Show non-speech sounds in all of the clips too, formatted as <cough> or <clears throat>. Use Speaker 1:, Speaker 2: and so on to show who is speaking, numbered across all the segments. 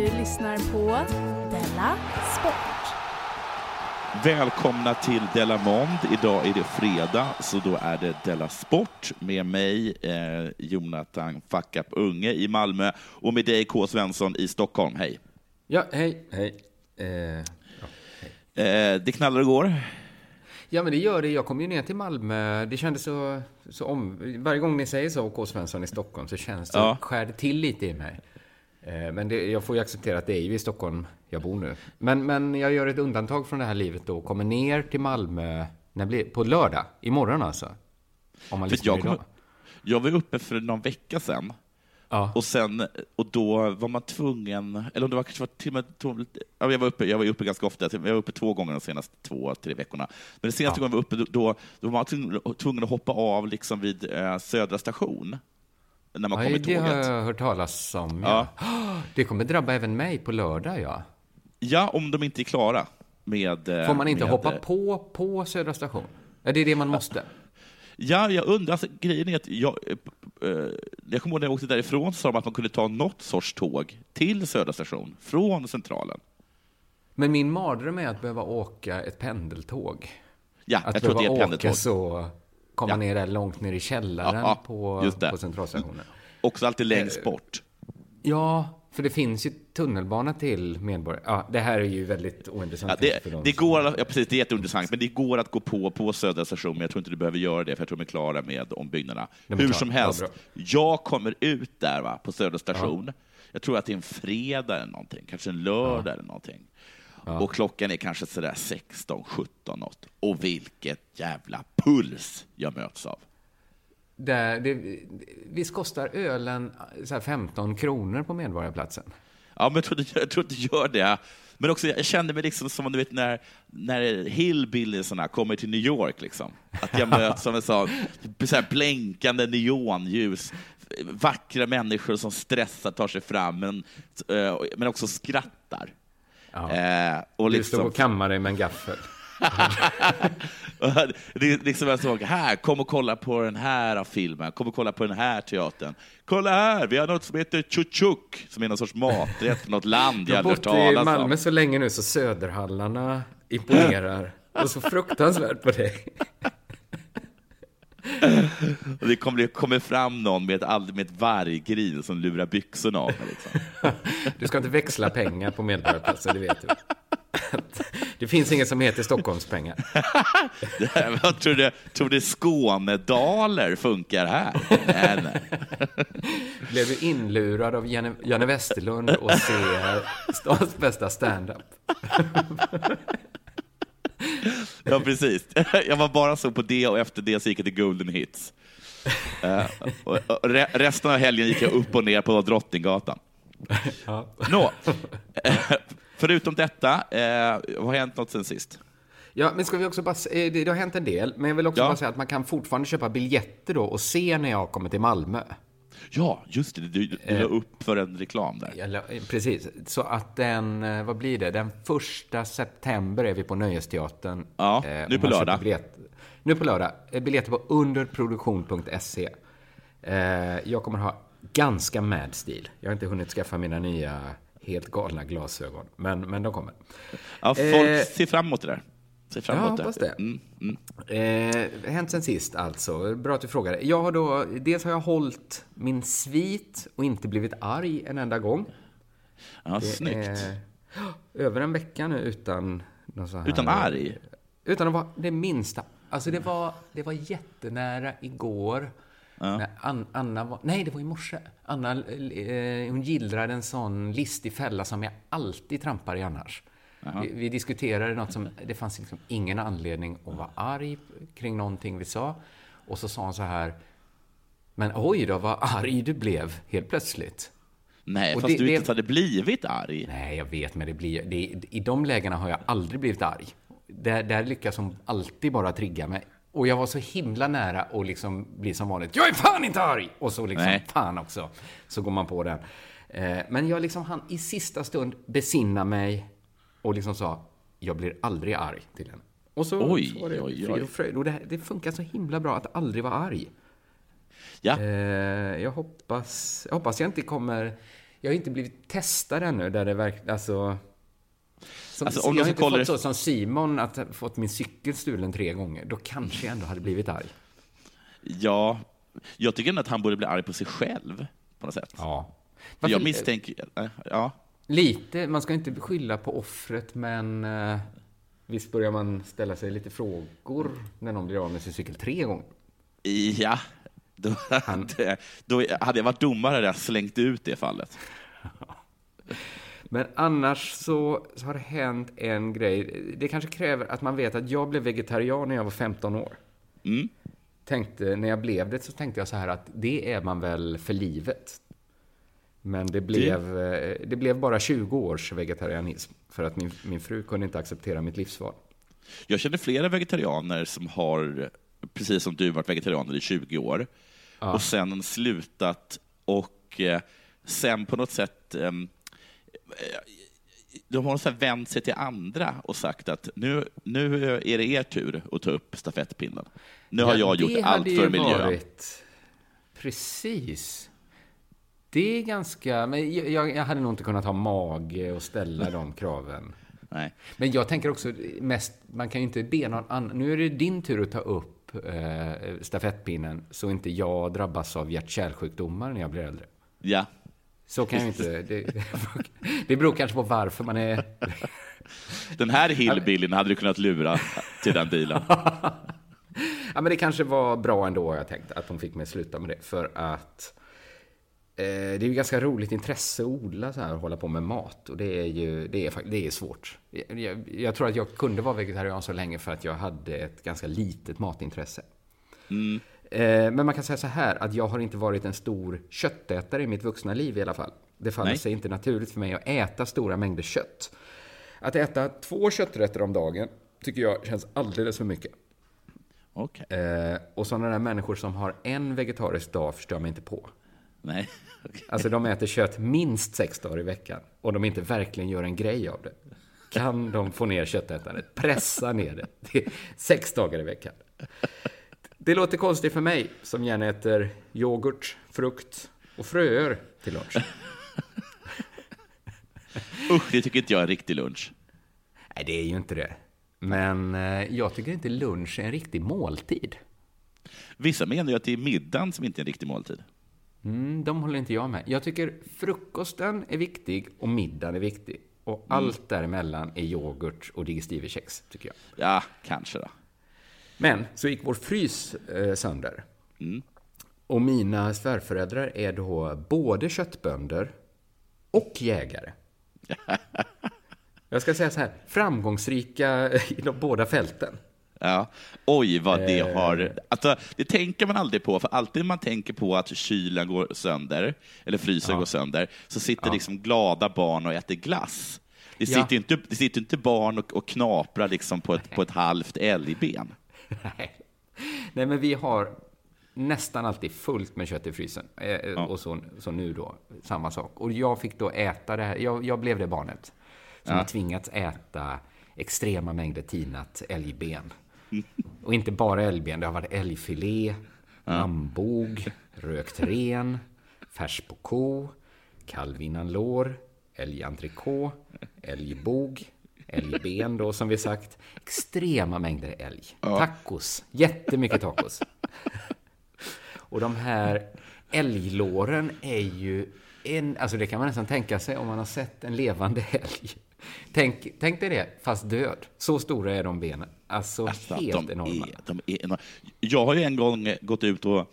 Speaker 1: Du lyssnar på Della Sport.
Speaker 2: Välkomna till Della Mond. Idag är det fredag, så då är det Della Sport med mig, eh, Jonathan Fuck Up Unge i Malmö och med dig, K. Svensson i Stockholm. Hej!
Speaker 3: Ja, hej, hej. Eh, ja,
Speaker 2: hej. Eh, det knallar igår.
Speaker 3: Ja, men det gör det. Jag kom ju ner till Malmö. Det kändes så, så om... Varje gång ni säger så, K. Svensson i Stockholm, så känns det, ja. skär det till lite i mig. Eh, men det, jag får ju acceptera att det är ju i Stockholm jag bor nu. Men, men jag gör ett undantag från det här livet då. Kommer ner till Malmö när blir, på lördag. Imorgon alltså.
Speaker 2: Om man för jag, kom, jag var uppe för någon vecka sedan. Ja. Och, sen, och då var man tvungen, eller om det var kanske var till och med, jag var uppe, jag var uppe ganska ofta, jag var uppe två gånger de senaste två, tre veckorna. Men den senaste ja. gången jag var uppe, då, då var man tvungen att hoppa av liksom vid eh, Södra station när man
Speaker 3: ja,
Speaker 2: kommer
Speaker 3: det
Speaker 2: tåget.
Speaker 3: har jag hört talas om. Ja. ja. <gasps> Det kommer drabba även mig på lördag, ja.
Speaker 2: Ja, om de inte är klara med...
Speaker 3: Eh, Får man inte
Speaker 2: med,
Speaker 3: hoppa på, på Södra station? Är det det man måste?
Speaker 2: Ja, jag undrar. Alltså, grejen är att jag, äh, jag kommer ihåg när jag åkte därifrån så sa de att man kunde ta något sorts tåg till Södra station från Centralen.
Speaker 3: Men min mardröm är att behöva åka ett pendeltåg.
Speaker 2: Ja,
Speaker 3: att
Speaker 2: jag tror det är ett pendeltåg.
Speaker 3: så komma ja. ner där långt ner i källaren ja, på, på centralstationen.
Speaker 2: Också alltid längst bort.
Speaker 3: Ja, för det finns ju tunnelbana till Medborgare. Ja, det här är ju väldigt ointressant.
Speaker 2: Ja, det, det går, ja, precis, det är jätteintressant, men det går att gå på på Södra station, men jag tror inte du behöver göra det, för jag tror de är klara med ombyggnaderna. Hur som helst, ja, jag kommer ut där va, på Södra station. Ja. Jag tror att det är en fredag eller någonting, kanske en lördag eller någonting. Och klockan är kanske sådär 16, 17 något. Och vilket jävla puls jag möts av.
Speaker 3: Där, det, visst kostar ölen så 15 kronor på Medborgarplatsen?
Speaker 2: Ja, men jag tror, det, jag tror det gör det. Men också, jag kände mig liksom som du vet, när, när hillbilliesarna kommer till New York. Liksom. Att jag <laughs> möts av en sån så här blänkande neonljus, vackra människor som stressar tar sig fram, men, eh, men också skrattar.
Speaker 3: Eh, och liksom... Du stod och kammade med en gaffel. <laughs>
Speaker 2: det är liksom jag såg, här, kom och kolla på den här filmen, kom och kolla på den här teatern. Kolla här, vi har något som heter chuchuk, som är någon sorts maträtt från något land jag aldrig hört talas om.
Speaker 3: Jag har bott i Malmö så länge nu så Söderhallarna imponerar. och så fruktansvärt på dig.
Speaker 2: Och det kommer, det kommer fram någon med ett, med ett varggrin som lurar byxorna av mig. Liksom.
Speaker 3: Du ska inte växla pengar på Medborgarplatsen, det vet du. Det finns inget som heter Stockholmspengar. <laughs>
Speaker 2: Tror du, tror du Skånedaler funkar här? Nej, nej.
Speaker 3: Blev du inlurad av Janne, Janne Westerlund och ser stans bästa standup?
Speaker 2: Ja, precis. <laughs> Jag var bara så på det och efter det så gick jag till Golden Hits. Uh, och, resten av helgen gick jag upp och ner på Drottninggatan. Ja. Nå, förutom detta, eh, vad har hänt något sen sist?
Speaker 3: Ja, men ska vi också bara eh, det, det har hänt en del, men jag vill också ja. bara säga att man kan fortfarande köpa biljetter då och se när jag kommer till Malmö.
Speaker 2: Ja, just det. Du, du la eh, upp för en reklam där.
Speaker 3: La, precis. Så att den, eh, vad blir det? Den första september är vi på Nöjesteatern.
Speaker 2: Ja, eh, nu på lördag.
Speaker 3: Biljett, nu på lördag. Biljetter på underproduktion.se. Eh, jag kommer ha ganska mad stil. Jag har inte hunnit skaffa mina nya helt galna glasögon, men, men de kommer.
Speaker 2: Ja, folk eh, ser fram emot det där. Ser fram emot
Speaker 3: ja, hoppas det. Mm, mm. Eh, hänt sen sist alltså. Bra att du frågade. Jag har då, dels har jag hållit min svit och inte blivit arg en enda gång.
Speaker 2: Ja, det snyggt. <gasps>
Speaker 3: Över en vecka nu utan här,
Speaker 2: Utan arg?
Speaker 3: Utan att vara det minsta. Alltså det var, det var jättenära igår. Ja. Anna var, nej, det var i morse. Anna, eh, hon gillrade en sån listig fälla som jag alltid trampar i annars. Vi, vi, diskuterade något som, det fanns liksom ingen anledning att vara arg kring någonting vi sa. Och så sa hon så här, men oj då vad arg du blev helt plötsligt.
Speaker 2: Nej, och fast det, du inte hade blivit arg.
Speaker 3: Nej, jag vet, men det blir, det, i de lägena har jag aldrig blivit arg. Där, där lyckas hon alltid bara trigga mig. Och jag var så himla nära att liksom bli som vanligt. Jag är fan inte arg! Och så liksom, Nej. fan också. Så går man på den. Eh, men jag liksom han i sista stund besinna mig och liksom sa, jag blir aldrig arg till henne. Och så, oj, så var det oj, frid och fröjd. Och det, det funkar så himla bra att aldrig vara arg.
Speaker 2: Ja.
Speaker 3: Eh, jag, hoppas, jag hoppas jag inte kommer... Jag har inte blivit testad ännu där det verkligen, alltså... Som, alltså, om jag har inte fått så som Simon, att fått min cykel stulen tre gånger. Då kanske jag ändå hade blivit arg.
Speaker 2: Ja, jag tycker ändå att han borde bli arg på sig själv, på något sätt.
Speaker 3: Ja.
Speaker 2: Varför, jag misstänker... Ja.
Speaker 3: Lite, man ska inte skylla på offret, men eh, visst börjar man ställa sig lite frågor när någon blir av med sin cykel tre gånger?
Speaker 2: Ja, då, Han... då hade jag varit domare hade jag slängt ut det fallet.
Speaker 3: Men annars så, så, har det hänt en grej. Det kanske kräver att man vet att jag blev vegetarian när jag var 15 år.
Speaker 2: Mm.
Speaker 3: Tänkte, när jag blev det så tänkte jag så här att det är man väl för livet. Men det blev, det... Eh, det blev bara 20 års vegetarianism. För att min, min fru kunde inte acceptera mitt livsval.
Speaker 2: Jag känner flera vegetarianer som har, precis som du, varit vegetarianer i 20 år. Ja. Och sen slutat och eh, sen på något sätt ehm, eh, de har så vänt sig till andra och sagt att nu, nu är det er tur att ta upp stafettpinnen. Nu har jag gjort allt för miljön. Varit...
Speaker 3: Precis. Det är ganska... Men jag, jag, hade nog inte kunnat ha mage och ställa de <laughs> kraven.
Speaker 2: Nej.
Speaker 3: Men jag tänker också mest, man kan ju inte be någon annan... Nu är det din tur att ta upp eh, stafettpinnen så inte jag drabbas av hjärt-kärlsjukdomar när jag blir äldre.
Speaker 2: Ja.
Speaker 3: Så kan jag inte... Det, <laughs> det beror kanske på varför man är... <laughs>
Speaker 2: Den här hillbillyn hade du kunnat lura till den dealen.
Speaker 3: ja, men det kanske var bra ändå, jag tänkt, att de fick mig sluta med det. För att det är ju ganska roligt intresse att odla så här och hålla på med mat. Och det är ju det är, det är svårt. Jag, jag, tror att jag kunde vara vegetarian så länge för att jag hade ett ganska litet matintresse.
Speaker 2: Mm.
Speaker 3: Eh, men man kan säga så här att jag har inte varit en stor köttätare i mitt vuxna liv i alla fall. Det faller Nej. sig inte naturligt för mig att äta stora mängder kött. Att äta två kötträtter om dagen tycker jag känns alldeles för mycket.
Speaker 2: Okay.
Speaker 3: Eh, och sådana där människor som har en vegetarisk dag förstör mig inte på.
Speaker 2: Nej. <laughs>
Speaker 3: Okay. Alltså de äter kött minst sex dagar i veckan och de inte verkligen gör en grej av det. Kan de få ner köttätandet, pressa ner det till sex dagar i veckan. Det låter konstigt för mig som gärna äter yoghurt, frukt och fröer till lunch. <laughs>
Speaker 2: Usch, det tycker inte jag är en riktig lunch.
Speaker 3: Nej, det är ju inte det. Men eh, jag tycker inte lunch är en riktig måltid.
Speaker 2: Vissa menar ju att det är middagen som inte är en riktig måltid.
Speaker 3: Mm, de håller inte jag med. Jag tycker frukosten är viktig och middagen är viktig. Och mm. allt däremellan är yoghurt och digestivekex, tycker jag.
Speaker 2: Ja, kanske då.
Speaker 3: Men så gick vår frys eh, sönder.
Speaker 2: Mm.
Speaker 3: Och mina svärföräldrar är då både köttbönder och jägare. <laughs> Jag ska säga så här, framgångsrika <laughs> i de båda fälten.
Speaker 2: Ja. Oj, vad det eh. har... Alltså, det tänker man aldrig på, för alltid man tänker på att kylen går sönder, eller frysen ja. går sönder, så sitter ja. liksom glada barn och äter glass. Det sitter ja. inte, det sitter inte barn och, och knaprar liksom på, ett, på ett halvt älgben.
Speaker 3: Nej. Nej, men vi har nästan alltid fullt med kött i frysen. Eh, ja. Och så, så nu då, samma sak. Och jag fick då äta det här, jag, jag blev det barnet som ja. har tvingats äta extrema mängder tinat älgben. <laughs> Och inte bara älgben, det har varit älgfilé, ja. rökt ren, färs på ko, kalv innan lår, älgentrikå, älgbog, älgben då som vi sagt. Extrema mängder älg. Tacos, jättemycket tacos. Och de här älglåren är ju en, alltså det kan man nästan tänka sig om man har sett en levande älg. Tänk, tänk dig det, fast död. Så stora är de benen. Alltså,
Speaker 2: Alltså,
Speaker 3: helt
Speaker 2: de
Speaker 3: enorma.
Speaker 2: Är, de är enorma. Jag har ju en gång gått ut och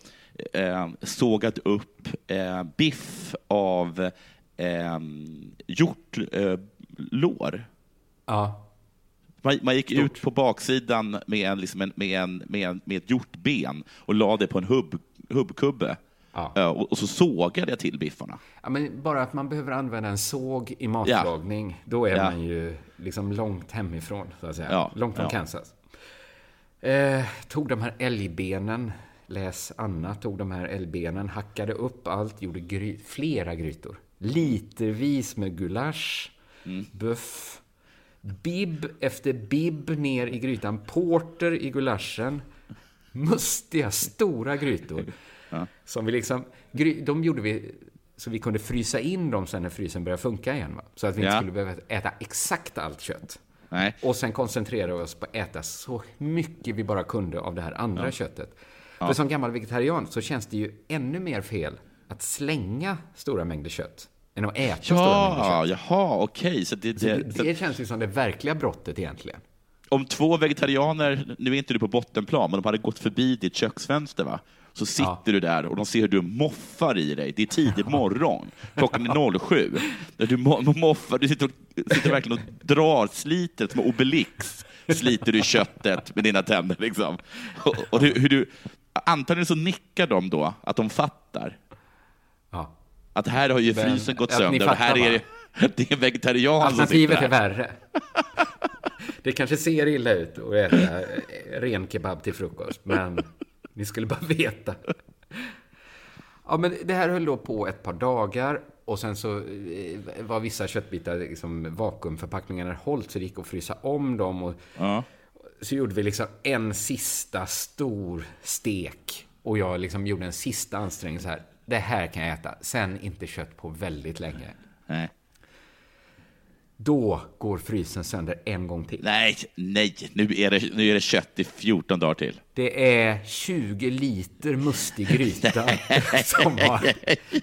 Speaker 2: eh, sågat upp eh, biff av eh, hjortlår.
Speaker 3: Ja.
Speaker 2: Man, man gick ut på baksidan med, en, liksom en, med, en, med, en, med ett hjortben och la det på en hubb, hubbkubbe. Eh, och, och så sågade jag till biffarna.
Speaker 3: Ja, men bara att man behöver använda en såg i matlagning, då är
Speaker 2: Ja.
Speaker 3: man ju liksom långt hemifrån, så att säga.
Speaker 2: Ja,
Speaker 3: Långt från
Speaker 2: ja.
Speaker 3: Kansas. Eh, tog de här älgbenen, läs Anna, tog de här älgbenen, hackade upp allt, gjorde gry flera grytor. Litervis med gulasch,
Speaker 2: Mm.
Speaker 3: buff, bibb efter bibb ner i grytan, porter i gulaschen, mustiga, stora grytor. Som vi liksom, de gjorde vi så vi kunde frysa in dem sen när frysen började funka igen. Va? Så att vi inte
Speaker 2: Ja.
Speaker 3: skulle behöva äta exakt allt kött.
Speaker 2: Nej.
Speaker 3: Och sen koncentrera oss på att äta så mycket vi bara kunde av det här andra
Speaker 2: Ja.
Speaker 3: köttet.
Speaker 2: Ja.
Speaker 3: För som gammal vegetarian så känns det ju ännu mer fel att slänga stora mängder kött än att äta stora mängder
Speaker 2: Ja,
Speaker 3: kött.
Speaker 2: jaha, okej. Så det,
Speaker 3: Så
Speaker 2: det,
Speaker 3: det, det känns ju som det verkliga brottet egentligen.
Speaker 2: om två vegetarianer, nu är inte du på bottenplan, men de hade gått förbi ditt köksfönster, va? Så sitter du där och de ser hur du moffar i dig. Det är tidig morgon, klockan är 07. Där du mo- moffar, du sitter, och, sitter verkligen och drar, sliter som Obelix, sliter du köttet med dina tänder. Liksom. Och, och hur, hur du, antagligen så nickar de då, att de fattar.
Speaker 3: Ja.
Speaker 2: Att här har ju frysen gått sönder och här
Speaker 3: fattar,
Speaker 2: är det, <laughs> det är en vegetarian
Speaker 3: Alternativet är värre. <laughs> Det kanske ser illa ut att äta ren kebab till frukost, men ni skulle bara veta. Ja, men det här höll då på ett par dagar och sen så eh, var vissa köttbitar liksom vakuumförpackningarna hållt så det gick att frysa om dem. Och Så gjorde vi liksom en sista stor stek och jag liksom gjorde en sista ansträngning så här. Det här kan jag äta. Sen inte kött på väldigt länge.
Speaker 2: Nej.
Speaker 3: Då går frysen sönder en gång till.
Speaker 2: Nej, nej, nu är det, nu är det kött i 14 dagar till.
Speaker 3: Det är 20 liter mustig gryta <laughs> som har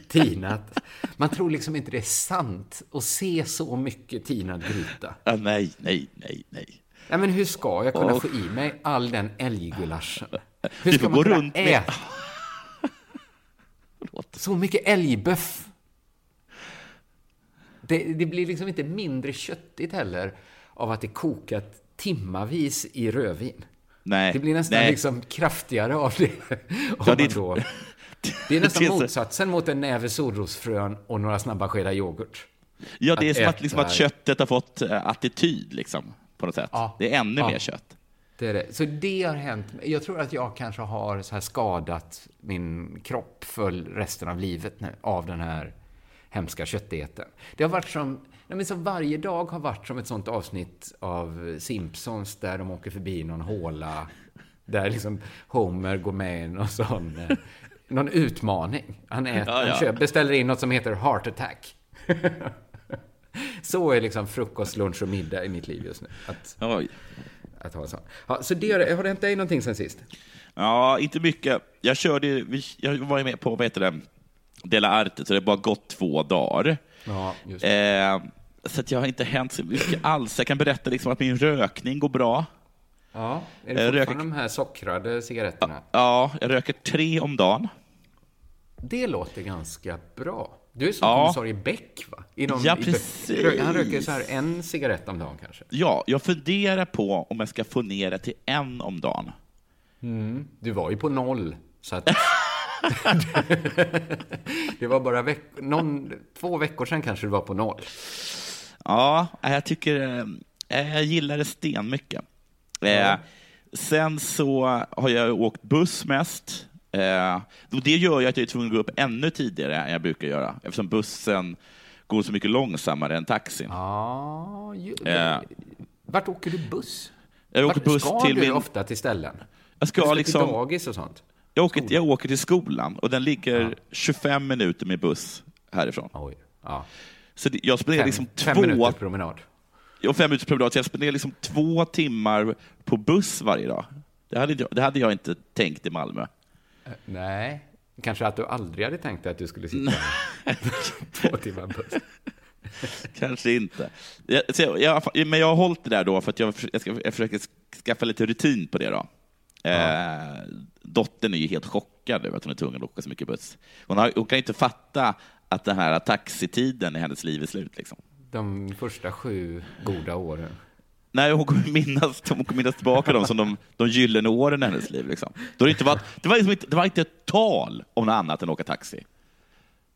Speaker 3: tinat. Man tror liksom inte det är sant att se så mycket tinad gryta.
Speaker 2: Ah, nej, nej, nej, nej.
Speaker 3: Nej, men hur ska jag kunna
Speaker 2: Åh.
Speaker 3: få i mig all den älggulaschen? Hur
Speaker 2: Du
Speaker 3: ska man kunna
Speaker 2: runt med-
Speaker 3: äta <laughs> så mycket älgböff? Det, det blir liksom inte mindre köttigt heller av att det kokat timmavis i rödvin.
Speaker 2: Nej.
Speaker 3: Det blir nästan
Speaker 2: nej.
Speaker 3: liksom kraftigare av det. <laughs>
Speaker 2: Ja, det
Speaker 3: då, <laughs> det är nästan motsatsen mot en näve solrosfrön och några snabba skedar yoghurt.
Speaker 2: Ja, det är
Speaker 3: Att
Speaker 2: som att, liksom, att köttet har fått eh, attityd, liksom, på något sätt. Det är ännu
Speaker 3: Ja.
Speaker 2: mer kött.
Speaker 3: Det är det. Så det har hänt. Jag tror att jag kanske har så här skadat min kropp för resten av livet nu av den här hemska köttdieten. Det har varit som, nej men som varje dag har varit som ett sånt avsnitt av Simpsons där de åker förbi någon håla där liksom Homer går med i någon sån, eh, någon utmaning. Han, äter,
Speaker 2: Ja, ja.
Speaker 3: han köper, beställer in något som heter Heart Attack. <laughs> Så är liksom frukost, lunch och middag i mitt liv just nu. Att,
Speaker 2: Oj.
Speaker 3: att ha sån. Ja, så det, har det hänt dig någonting sen sist?
Speaker 2: Ja, inte mycket. Jag körde, jag var ju med på, vad heter det, Dela Arte, så det har bara gått två dagar.
Speaker 3: Ja,
Speaker 2: Eh, så att jag har inte hänt så mycket alls. Jag kan berätta liksom att min rökning går bra.
Speaker 3: Ja, är det
Speaker 2: röker-
Speaker 3: fortfarande de här sockrade cigaretterna?
Speaker 2: Ja, jag röker tre om dagen.
Speaker 3: Det låter ganska bra. Du är som
Speaker 2: Ja.
Speaker 3: kommissarie Beck, va? I någon-
Speaker 2: Ja, precis.
Speaker 3: Han röker så här en cigarett om dagen kanske?
Speaker 2: Ja, jag funderar på om jag ska få ner det till en om dagen.
Speaker 3: Mm. Du var ju på noll, så att... <laughs> det var bara veck... någon... två veckor sedan kanske du var på noll.
Speaker 2: Ja, jag tycker... eh, Jag gillar det stenmycket. Eh, Sen så har jag åkt buss mest. Eh, det gör ju att jag är tvungen att gå upp ännu tidigare än jag brukar göra, eftersom bussen går så mycket långsammare än taxin.
Speaker 3: Ja, ju...
Speaker 2: Eh,
Speaker 3: Vart åker du buss?
Speaker 2: Jag åker
Speaker 3: Vart
Speaker 2: buss
Speaker 3: ska
Speaker 2: till
Speaker 3: du
Speaker 2: min-
Speaker 3: ofta till ställen?
Speaker 2: Jag ska
Speaker 3: du ska
Speaker 2: liksom-
Speaker 3: till dagis och sånt?
Speaker 2: Jag åker, jag åker till skolan och den ligger 25 minuter med buss härifrån.
Speaker 3: Oj. Ja.
Speaker 2: Så jag spenderar
Speaker 3: Fem,
Speaker 2: liksom
Speaker 3: fem
Speaker 2: två...
Speaker 3: minuter promenad.
Speaker 2: Ja, fem minuters promenad. Så jag spenderar liksom två timmar på buss varje dag. Det hade, jag, det hade jag inte tänkt i Malmö.
Speaker 3: Eh, Nej, kanske att du aldrig hade tänkt dig att du skulle sitta <laughs> <laughs> två timmar buss.
Speaker 2: Kanske inte. Jag, jag, jag, men jag har hållit det där då för att jag, försöker skaffa lite rutin på det. då. Eh, dottern är ju helt chockad över att hon är tvungen att åka så mycket buss. Hon, har, hon kan inte fatta att den här taxitiden i hennes liv är slut. Liksom.
Speaker 3: De första sju goda åren.
Speaker 2: Nej, hon kommer minnas, hon kommer minnas tillbaka dem som de, de gyllene åren i hennes liv. Liksom. Då det, inte var, det, var liksom inte, det var inte ett tal om något annat än att åka taxi.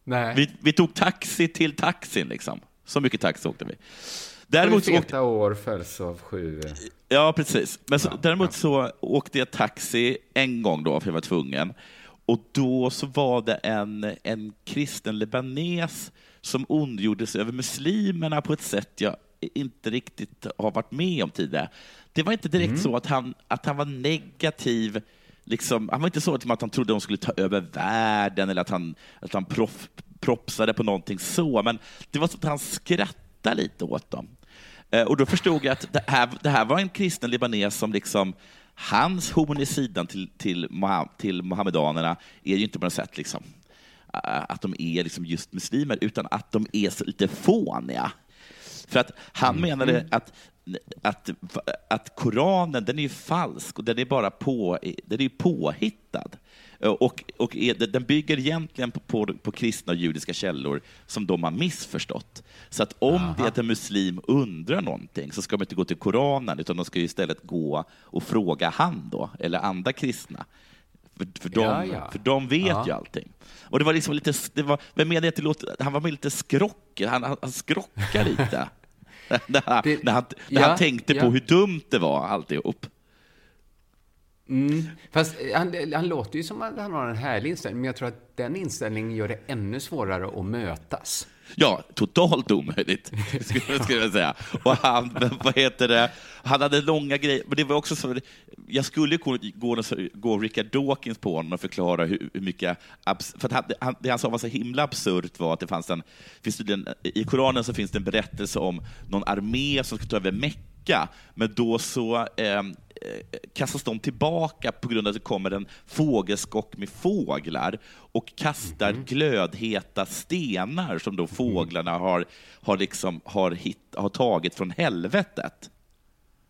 Speaker 3: Nej.
Speaker 2: Vi, vi tog taxi till taxin. Liksom. Så mycket taxi åkte vi.
Speaker 3: Däremot sju feta år följs av sju...
Speaker 2: Ja, precis. Men så, däremot så åkte jag taxi en gång då, för jag var tvungen. Och då så var det en, en kristen libanes som ondgjorde sig över muslimerna på ett sätt jag inte riktigt har varit med om tidigare. Det var inte direkt mm. så att han, att han var negativ. Liksom, han var inte så att han trodde de skulle ta över världen eller att han, att han proff, propsade på någonting så, men det var så att han skrattade lite åt dem. Eh, och då förstod jag att det här, det här var en kristen libanes som liksom Hans horn i sidan till, till, till mohammedanerna är ju inte på något sätt liksom, eh, att de är liksom just muslimer, utan att de är så lite fåniga. För att han mm. menade att, att, att Koranen den är ju falsk och den är bara på, den är påhittad. Och, och är, den bygger egentligen på, på, på, kristna och judiska källor som de har missförstått. Så att om Aha. det är att en muslim undrar någonting så ska de inte gå till Koranen utan de ska istället gå och fråga han då, eller andra kristna. För, för, de, ja, ja. för de vet ja. ju allting. Och det var liksom lite, det var, vem menar att det låter, han var lite skrockig, han, han, han skrockade lite. när han, det, när han, när han tänkte på hur dumt det var alltihop.
Speaker 3: Mm. Fast han, han låter ju som att han har en härlig inställning, men jag tror att den inställningen gör det ännu svårare att mötas.
Speaker 2: Ja, totalt omöjligt, <laughs> skulle, skulle jag säga. Och han, <laughs> vad heter det, han hade långa grejer, men det var också så, jag skulle gå, gå, gå Richard Dawkins på honom och förklara hur, hur mycket, för att han, han, det han sa var så himla absurt var att det fanns en, finns det i Koranen så finns det en berättelse om någon armé som ska ta över Mecka, men då så eh, kastas de tillbaka på grund av att det kommer en fågelskock med fåglar och kastar mm. glödheta stenar som då mhm. fåglarna har, har, liksom, har, hit, har tagit från helvetet.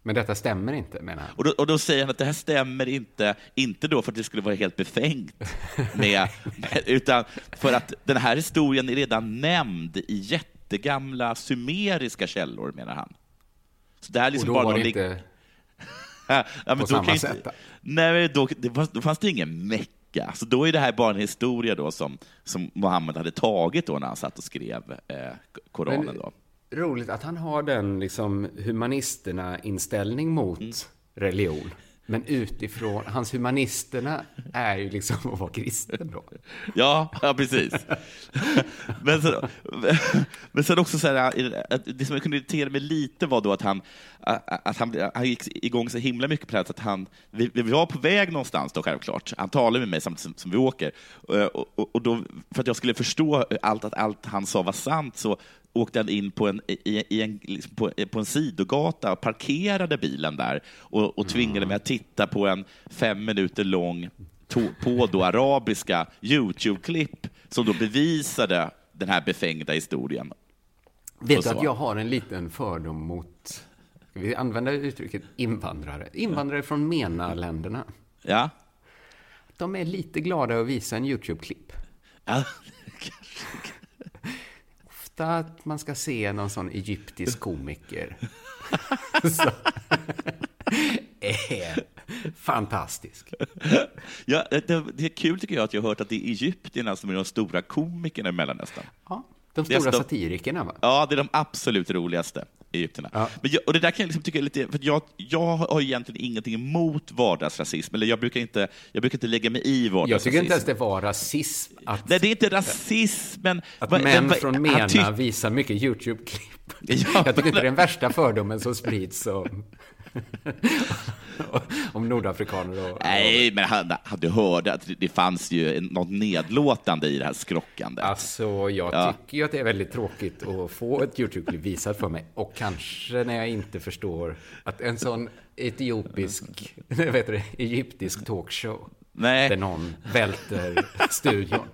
Speaker 3: Men detta stämmer inte, menar han?
Speaker 2: Och då, och då säger han att det här stämmer inte, inte då för att det skulle vara helt befängt, med, <laughs> utan för att den här historien är redan nämnd i jättegamla sumeriska källor, menar han.
Speaker 3: Så det här liksom och då bara var det inte ja, men på samma sätt? Inte,
Speaker 2: nej, då, då fanns det ingen Mecka. Så då är det här bara en historia då som, som Mohammed hade tagit då när han satt och skrev eh, Koranen. Men, då.
Speaker 3: Roligt att han har den liksom, humanisterna-inställning mot mm. religion. Men utifrån, hans humanisterna är ju liksom att vara kristen då.
Speaker 2: Ja, ja precis. men, sen, men sen också så här, det som jag kunde irritera mig lite var då att han, att han, han gick igång så himla mycket på det här, att han, vi, vi var på väg någonstans då självklart. Han talade med mig samtidigt som, som vi åker. Eh, och, och, och, då, för att jag skulle förstå allt, att allt han sa var sant så åkte han in på en, i, i en, liksom på, på, en sidogata och parkerade bilen där och, och tvingade mig att titta på en fem minuter lång på då arabiska Youtube-klipp som då bevisade den här befängda historien.
Speaker 3: Vet du att jag har en liten fördom mot, vi använder uttrycket invandrare, invandrare från MENA-länderna.
Speaker 2: Ja.
Speaker 3: De är lite glada att visa en Youtube-klipp.
Speaker 2: Ja, <laughs>
Speaker 3: ofta att man ska se någon sån egyptisk komiker. <laughs> Så, är <laughs> fantastisk.
Speaker 2: Ja, det, det, är kul tycker jag att jag har hört att det är egyptierna som är de stora komikerna i Mellanöstern.
Speaker 3: Ja, de stora alltså satirikerna va?
Speaker 2: Ja, det är de absolut roligaste egyptierna. Ja. Men jag, och det där kan jag liksom tycka är lite, för jag, jag har egentligen ingenting emot vardagsrasism, eller jag brukar inte, jag brukar inte lägga mig i vardagsrasism.
Speaker 3: Jag tycker inte ens det var rasism.
Speaker 2: Att, Nej, det är inte rasism, men...
Speaker 3: Att vad, män vad, från MENA visar mycket YouTube-klipp Ja, jag tycker inte det är den värsta fördomen som sprids om, <laughs> om nordafrikaner. Och,
Speaker 2: Nej, men han, han, du hörde att det fanns ju något nedlåtande i det här skrockandet.
Speaker 3: Alltså, jag ja. tycker ju att det är väldigt tråkigt att få ett YouTube-klipp visat för mig. Och kanske när jag inte förstår att en sån etiopisk, <laughs> vet du, egyptisk talkshow,
Speaker 2: Nej.
Speaker 3: där någon välter studion.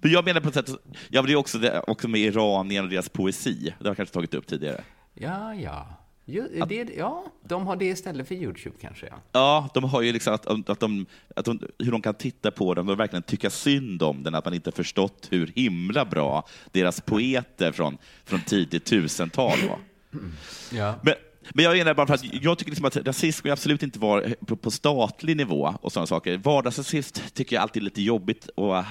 Speaker 2: Men jag menar på ett sätt, ja, det är också, också med Iranien och deras poesi. Det har jag kanske tagit upp tidigare.
Speaker 3: Ja, ja. Jo, det, ja, de har det istället för YouTube kanske. Ja,
Speaker 2: ja de har ju liksom att, att, de, att de, hur de kan titta på dem och verkligen tycka synd om den, att man inte förstått hur himla bra deras poeter från, från tidigt tusental var.
Speaker 3: Ja.
Speaker 2: Men, men jag menar bara för att jag tycker liksom att rasism ska absolut inte vara på, statlig nivå och sådana saker. Vardagsrasism tycker jag alltid är lite jobbigt och att,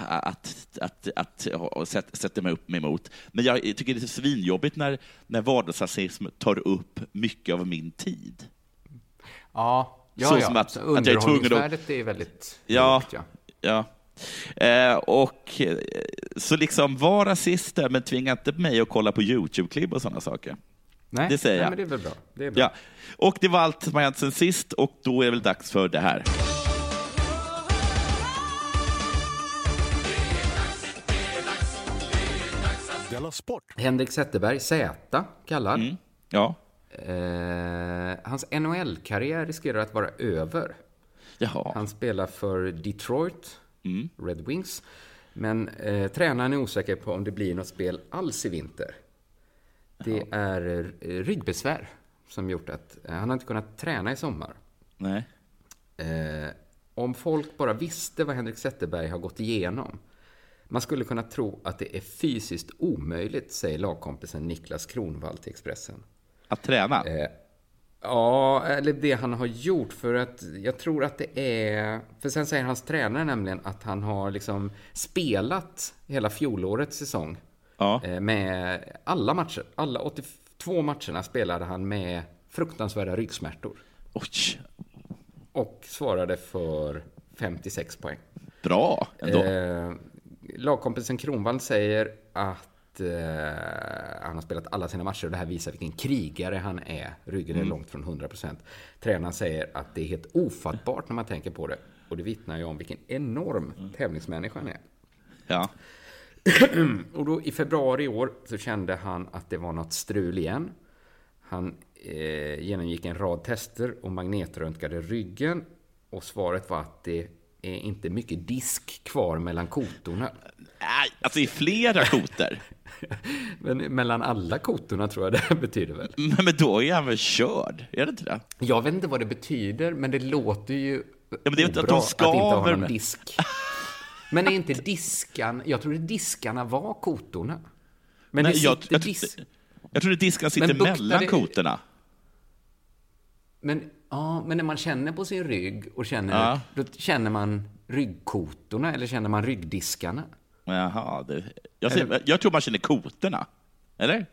Speaker 2: att, att, att sätta, mig upp mig emot. Men jag tycker det är svinjobbigt när, när vardagsrasism tar upp mycket av min tid.
Speaker 3: Ja, ja,
Speaker 2: Så
Speaker 3: ja.
Speaker 2: som att,
Speaker 3: Så
Speaker 2: att jag är tvungen att...
Speaker 3: är väldigt
Speaker 2: Ja,
Speaker 3: lågt, ja.
Speaker 2: ja. Eh, och eh, så liksom var rasister, men tvinga inte mig att kolla på YouTube-klipp och sådana saker.
Speaker 3: Nej,
Speaker 2: det säger
Speaker 3: nej,
Speaker 2: jag.
Speaker 3: men det är väl bra. Det är bra.
Speaker 2: Ja. Och det var allt som har hänt sen sist och då är det väl dags för det här.
Speaker 3: Henrik Zetterberg, Z kallad.
Speaker 2: Mm. Ja.
Speaker 3: Eh, hans NHL-karriär riskerar att vara över.
Speaker 2: Jaha.
Speaker 3: Han spelar för Detroit
Speaker 2: Mm.
Speaker 3: Red Wings. Men eh, tränaren är osäker på om det blir något spel alls i vinter. Det är eh, ryggbesvär som gjort att eh, han har inte kunnat träna i sommar.
Speaker 2: Nej.
Speaker 3: Eh, om folk bara visste vad Henrik Zetterberg har gått igenom. Man skulle kunna tro att det är fysiskt omöjligt, säger lagkompisen Niklas Kronwall till Expressen.
Speaker 2: Att träna?
Speaker 3: Eh, ja, eller det han har gjort. För att jag tror att det är... För sen säger hans tränare nämligen att han har liksom spelat hela fjolårets säsong.
Speaker 2: Ja.
Speaker 3: Eh, med alla matcher. Alla 82 matcherna spelade han med fruktansvärda ryggsmärtor.
Speaker 2: Oj.
Speaker 3: Och svarade för 56 poäng.
Speaker 2: Bra ändå.
Speaker 3: Eh, lagkompisen Kronwall säger att eh, han har spelat alla sina matcher och det här visar vilken krigare han är. Ryggen är
Speaker 2: Mm.
Speaker 3: långt från 100%. Tränaren säger att det är helt ofattbart när man tänker på det. Och det vittnar ju om vilken enorm tävlingsmänniska han är.
Speaker 2: Ja.
Speaker 3: Och då i februari i år så kände han att det var något strul igen. Han eh, genomgick en rad tester och magnetröntgade ryggen. Och svaret var att det är inte mycket disk kvar mellan kotorna.
Speaker 2: Nej, alltså i flera kotor. <laughs>
Speaker 3: Men mellan alla kotorna tror jag det betyder väl. <laughs>
Speaker 2: Men, men då är han väl körd? Är det inte det?
Speaker 3: Jag vet inte vad det betyder, men det låter ju
Speaker 2: Ja, men det är inte att de skaver
Speaker 3: inte ha någon disk. <laughs> Men är inte diskan... Jag trodde diskarna var kotorna. Men
Speaker 2: Nej,
Speaker 3: det
Speaker 2: jag,
Speaker 3: sitter
Speaker 2: jag,
Speaker 3: dis...
Speaker 2: jag tror att disken sitter
Speaker 3: Men
Speaker 2: mellan
Speaker 3: det-
Speaker 2: kotorna.
Speaker 3: Men, ja, men när man känner på sin rygg och känner...
Speaker 2: Ja.
Speaker 3: Då känner man ryggkotorna eller känner man ryggdiskarna?
Speaker 2: Jaha, det, jag, säger, jag tror man känner kotorna. Eller?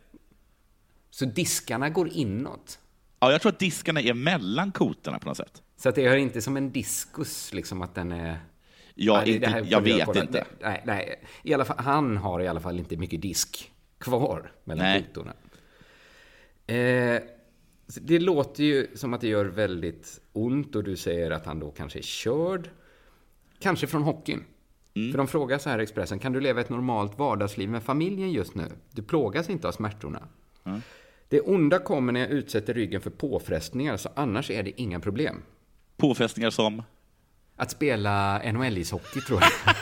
Speaker 3: Så diskarna går inåt?
Speaker 2: Ja, jag tror att diskarna är mellan kotorna på något sätt.
Speaker 3: Så att det är inte som en diskus, liksom att den är...
Speaker 2: Ja,
Speaker 3: Nej,
Speaker 2: inte- jag vet inte.
Speaker 3: Nej, nej. I alla fall, han har i alla fall inte mycket disk kvar mellan
Speaker 2: Nej.
Speaker 3: Eh, det låter ju som att det gör väldigt ont och du säger att han då kanske är körd. Kanske från hockeyn.
Speaker 2: Mm.
Speaker 3: För de frågar så här Expressen, kan du leva ett normalt vardagsliv med familjen just nu? Du plågas inte av smärtorna.
Speaker 2: Mm.
Speaker 3: Det onda kommer när jag utsätter ryggen för påfrestningar, så annars är det inga problem.
Speaker 2: Påfrestningar som?
Speaker 3: Att spela NHL-ishockey, tror jag. <laughs>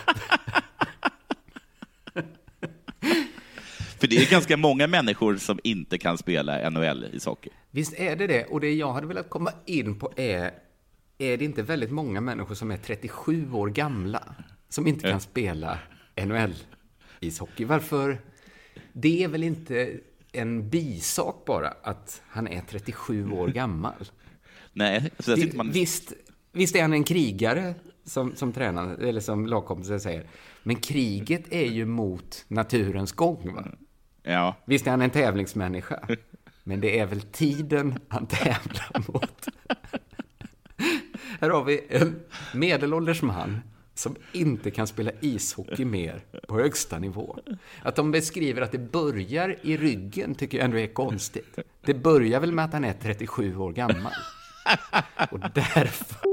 Speaker 2: För det är ganska många människor som inte kan spela NHL i socker.
Speaker 3: Visst är det det. Och det jag hade velat komma in på är, är det inte väldigt många människor som är 37 år gamla som inte kan spela NHL-ishockey? Varför? Det är väl inte en bisak bara att han är 37 år gammal? <laughs>
Speaker 2: Nej, så där sitter man...
Speaker 3: visst, visst är han en krigare, som, som tränaren, eller som lagkompisen säger. Men kriget är ju mot naturens gång, va?
Speaker 2: Ja.
Speaker 3: Visst är han en tävlingsmänniska, men det är väl tiden han tävlar mot. Här har vi en medelålders man som inte kan spela ishockey mer på högsta nivå. Att de beskriver att det börjar i ryggen tycker jag ändå är konstigt. Det börjar väl med att han är 37 år gammal. Och därför...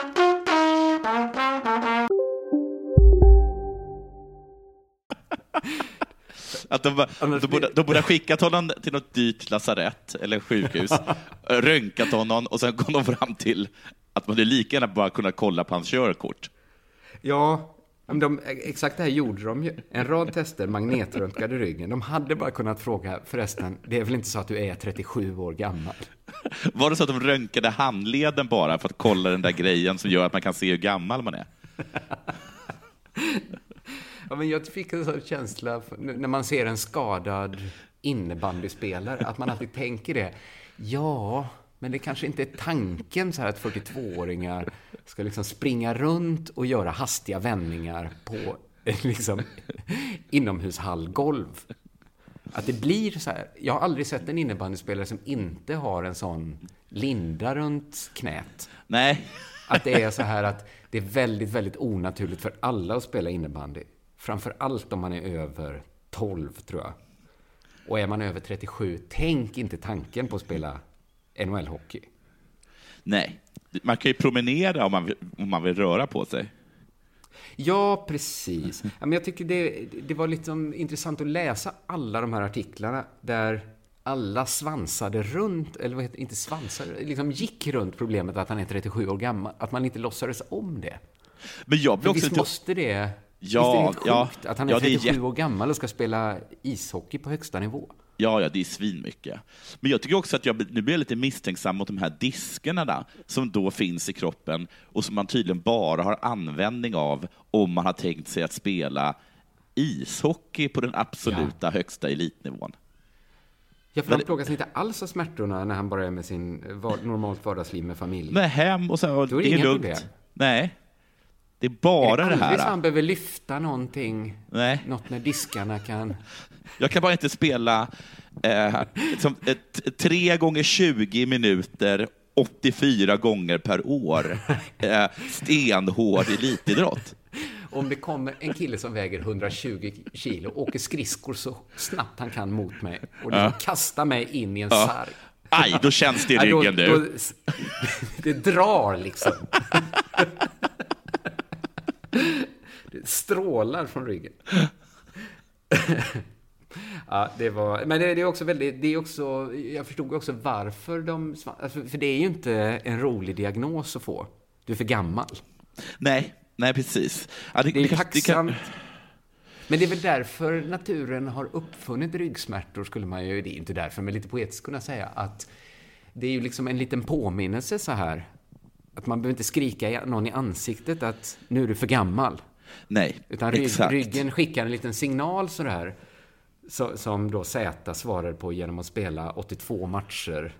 Speaker 4: <laughs>
Speaker 2: Att de, de, borde, de borde ha skickat honom till något dyrt lasarett eller sjukhus, <laughs> röntgat honom och sen kom de fram till att man lika gärna bara kunna kolla på hans körkort.
Speaker 3: Ja, de, exakt det här gjorde de ju. En rad tester, magnetröntgade ryggen. De hade bara kunnat fråga, förresten, det är väl inte så att du är 37 år gammal?
Speaker 2: Var det så att de röntgade handleden bara för att kolla den där grejen som gör att man kan se hur gammal man är? <laughs>
Speaker 3: Ja, men jag fick en sån känsla när man ser en skadad innebandyspelare, att man alltid tänker det. Ja, men det kanske inte är tanken så här att 42-åringar ska liksom springa runt och göra hastiga vändningar på <laughs> liksom, inomhushallgolv. Att det blir så här. Jag har aldrig sett en innebandyspelare som inte har en sån linda runt knät.
Speaker 2: Nej.
Speaker 3: Att det är så här att det är väldigt, väldigt onaturligt för alla att spela innebandy. Framför allt om man är över 12, tror jag. Och är man över 37, tänk inte tanken på att spela NHL-hockey.
Speaker 2: Nej, man kan ju promenera om man, vill, om man vill röra på sig.
Speaker 3: Ja, precis. men jag tycker det, det var liksom intressant att läsa alla de här artiklarna där alla svansade runt, eller vad heter inte svansade, liksom gick runt problemet att han är 37 år gammal. Att man inte låtsades om det.
Speaker 2: Men jag blir också
Speaker 3: Visst måste det
Speaker 2: Ja,
Speaker 3: Visst är det ja, sjukt att han är ja, 37 är år gammal och ska spela ishockey på högsta nivå?
Speaker 2: Ja, ja, det är svinmycket. Men jag tycker också att jag nu blir lite misstänksam mot de här diskerna där, som då finns i kroppen och som man tydligen bara har användning av om man har tänkt sig att spela ishockey på den absoluta ja. högsta elitnivån.
Speaker 3: Ja, för han plågas inte alls av smärtorna när han bara är med sin normalt vardagsliv med familj.
Speaker 2: Nej, hem och så, och
Speaker 3: Då är det, det är lugnt. Problem.
Speaker 2: Nej, det är bara är det, det här.
Speaker 3: han behöver lyfta någonting?
Speaker 2: Nej.
Speaker 3: Något när diskarna kan...
Speaker 2: Jag kan bara inte spela eh, som, ett, 3 gånger 20 minuter 84 gånger per år. <laughs> Eh, stenhård elitidrott.
Speaker 3: Om det kommer en kille som väger 120 kilo och åker skridskor så snabbt han kan mot mig och liksom ja. kastar mig in i en ja. sarg.
Speaker 2: Aj, då känns det i <laughs> ryggen
Speaker 3: du. Då, <laughs> det drar liksom. Det strålar från ryggen. ja, det var... Men det, det, är också väldigt... Det är också... Jag förstod också varför de... Alltså, för det är ju inte en rolig diagnos att få. Du är för gammal.
Speaker 2: Nej, nej precis.
Speaker 3: Ja, det, det är det, tacksamt. Kan... Men det är väl därför naturen har uppfunnit ryggsmärtor, skulle man ju... Det är inte därför, men lite poetiskt kunna säga att det är ju liksom en liten påminnelse så här att man behöver inte skrika någon i ansiktet att nu är du för gammal.
Speaker 2: Nej,
Speaker 3: Utan rygg, exakt. ryggen skickar en liten signal sådär. Så, som då Z svarar på genom att spela 82 matcher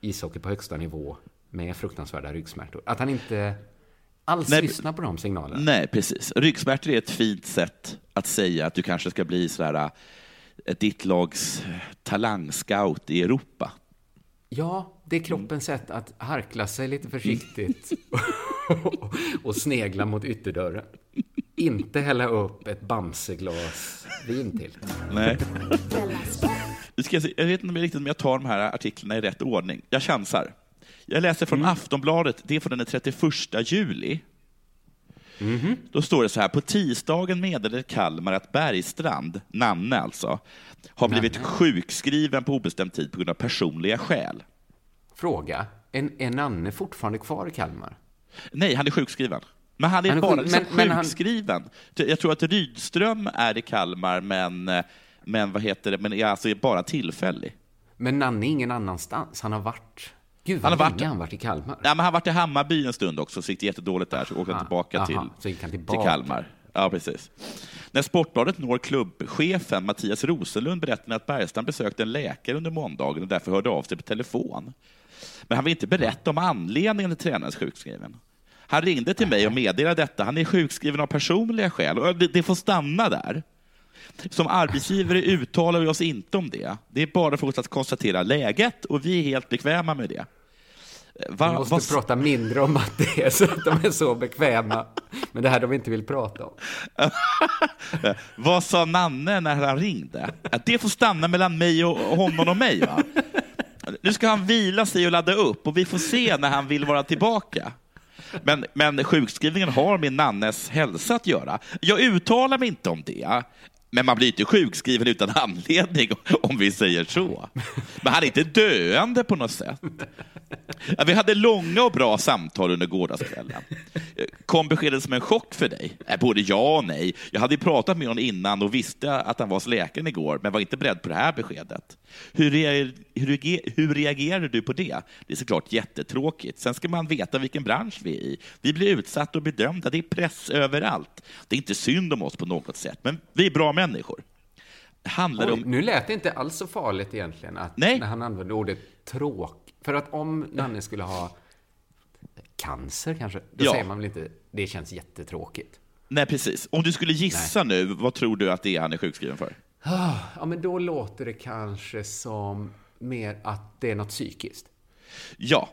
Speaker 3: ishockey på högsta nivå med fruktansvärda ryggsmärtor. Att han inte alls nej, lyssnar på de signalerna.
Speaker 2: Nej, precis. Ryggsmärtor är ett fint sätt att säga att du kanske ska bli sådär, äh, ditt lags talangscout i Europa.
Speaker 3: Ja, det är kroppens sätt att harkla sig lite försiktigt <laughs> och snegla mot ytterdörren. Inte hälla upp ett Bamseglas vin till.
Speaker 2: Nej. <laughs> Jag vet inte riktigt om jag tar de här artiklarna i rätt ordning. Jag chansar. Jag läser från mm. Aftonbladet, det är från den 31 juli. Då står det så här, på tisdagen meddelade Kalmar att Bergstrand, Nanne alltså, har blivit sjukskriven på obestämd tid på grund av personliga skäl.
Speaker 3: Fråga, är, är Nanne fortfarande kvar i Kalmar?
Speaker 2: Nej, han är sjukskriven. Men han är,
Speaker 3: Han är
Speaker 2: bara liksom
Speaker 3: men- men han-
Speaker 2: sjukskriven. Jag tror att Rydström är i Kalmar, men, men vad heter det, men är alltså bara tillfällig.
Speaker 3: Men Nanne är ingen annanstans. Han har varit... Gud,
Speaker 2: Han
Speaker 3: vad
Speaker 2: har
Speaker 3: länge
Speaker 2: varit-
Speaker 3: han varit i Kalmar.
Speaker 2: Ja, men han har varit i Hammarby en stund också, så gick det jättedåligt där, så åkte han tillbaka
Speaker 3: aha,
Speaker 2: till,
Speaker 3: så gick han
Speaker 2: till
Speaker 3: tillbaka.
Speaker 2: Kalmar. Ja, precis. När Sportbladet når klubbchefen Mattias Rosenlund berättar att Bergstrand besökte en läkare under måndagen och därför hörde av sig på telefon. Men han vill inte berätta om anledningen till tränarens sjukskriven. Han ringde till mig och meddelade detta. Han är sjukskriven av personliga skäl och det, det får stanna där. Som arbetsgivare uttalar vi oss inte om det. Det är bara för oss att konstatera läget och vi är helt bekväma med det. Va-
Speaker 3: Vi måste
Speaker 2: vad-
Speaker 3: prata mindre om att det är så att de är så bekväma. Men det här de inte vill prata om. <laughs>
Speaker 2: Vad sa Nanne när han ringde? Att det får stanna mellan mig och honom och mig. Va? Nu ska han vila sig och ladda upp och vi får se när han vill vara tillbaka. Men, men sjukskrivningen har med Nannes hälsa att göra. Jag uttalar mig inte om det. Men man blir inte sjukskriven utan anledning, <laughs> om vi säger så. Men han är inte döende på något sätt. Vi hade långa och bra samtal under gårdagskvällen. Kom beskedet som en chock för dig? Äh, både ja och nej. Jag hade ju pratat med honom innan och visste att han var hos läkaren igår, men var inte beredd på det här beskedet. Hur, reager, hur, hur reagerade du på det? Det är såklart jättetråkigt. Sen ska man veta vilken bransch vi är i. Vi blir utsatta och bedömda. Det är press överallt. Det är inte synd om oss på något sätt, men vi är bra människor. Handlar
Speaker 3: Oj,
Speaker 2: om...
Speaker 3: nu lät det inte alls så farligt egentligen att
Speaker 2: Nej.
Speaker 3: när han använde ordet tråk. För att om Nanne skulle ha cancer kanske, då
Speaker 2: Ja.
Speaker 3: säger man väl inte det känns jättetråkigt.
Speaker 2: Nej, precis. Om du skulle gissa nu, vad tror du att det är han är sjukskriven för?
Speaker 3: Ah, Ja, men då låter det kanske som mer att det är något psykiskt.
Speaker 2: Ja.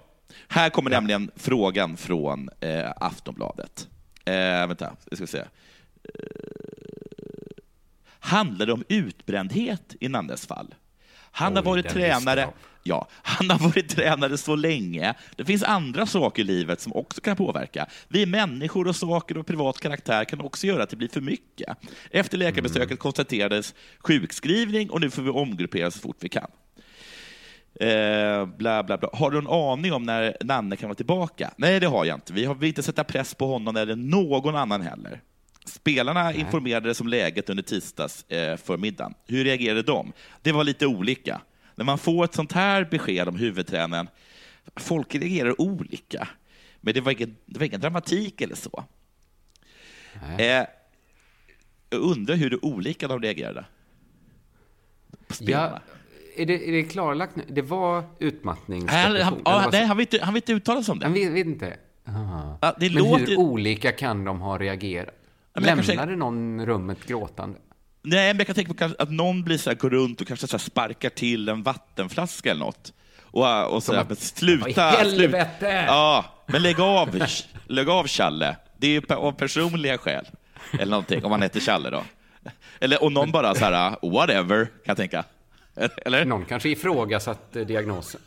Speaker 2: Här kommer nämligen frågan från eh, Aftonbladet. Eh, vänta, jag ska se. Eh, handlar det om utbrändhet i Nannes fall? Han har
Speaker 3: Oj,
Speaker 2: varit
Speaker 3: den
Speaker 2: tränare Ja, han har varit tränare så länge. Det finns andra saker i livet som också kan påverka. Vi människor och saker och privat karaktär kan också göra att det blir för mycket. Efter läkarbesöket
Speaker 3: Mm.
Speaker 2: konstaterades sjukskrivning och nu får vi omgruppera så fort vi kan. Eh, bla, bla, bla. Har du en aning om när Nanne kan vara tillbaka? Nej, det har jag inte. Vi har vill inte sätta press på honom eller någon annan heller. Spelarna informerades om läget under tisdags eh, förmiddagen. Hur reagerade de? Det var lite olika. När man får ett sånt här besked om huvudtränaren, folk reagerar olika. Men det var ingen, det var ingen dramatik eller så. Eh, jag undrar hur det olika de reagerade. Spelarna.
Speaker 3: Ja, är, det, är det klarlagt nu? Det var
Speaker 2: Han,
Speaker 3: utmattningsdepression?
Speaker 2: han, nej,
Speaker 3: så-
Speaker 2: han, vill inte, han vill inte uttala sig om det.
Speaker 3: Han vet, vet inte? Ah.
Speaker 2: Ja, det
Speaker 3: Men
Speaker 2: låter-
Speaker 3: hur olika kan de ha reagerat?
Speaker 2: Men jag kanske-
Speaker 3: Lämnade någon rummet gråtande?
Speaker 2: Nej, men jag kan tänka på att någon blir så här, går runt och kanske så sparkar till en vattenflaska eller något. Och, och så här, men sluta!
Speaker 3: Helvete!
Speaker 2: Sluta. Ja, men lägg av, lägg av Challe. Det är ju av personliga skäl. Eller någonting, om man heter Challe då. Eller om någon bara så här, whatever, kan jag tänka. Eller?
Speaker 3: Någon kanske ifrågasatte diagnosen.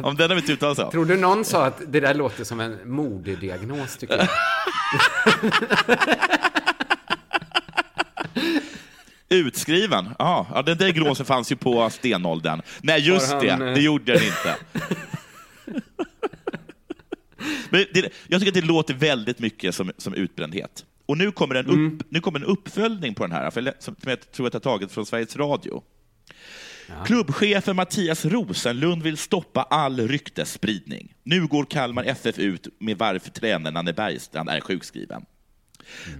Speaker 2: Om den har vi inte uttalat sig om.
Speaker 3: Tror du någon sa att det där låter som en modediagnos, tycker jag?
Speaker 2: Utskriven? Ja, ja den diagnosen fanns ju på stenåldern. Nej, just
Speaker 3: Har
Speaker 2: det,
Speaker 3: han, eh,
Speaker 2: det gjorde den inte. Men det, jag tycker att det låter väldigt mycket som, som utbrändhet. Och nu kommer, en
Speaker 3: Mm.
Speaker 2: upp, nu kommer en uppföljning på den här, för, som som jag tror att jag tagit från Sveriges Radio. Klubbchefen Mattias Rosenlund vill stoppa all ryktesspridning. Nu går Kalmar FF ut med varför tränaren Nanne Bergstrand är sjukskriven.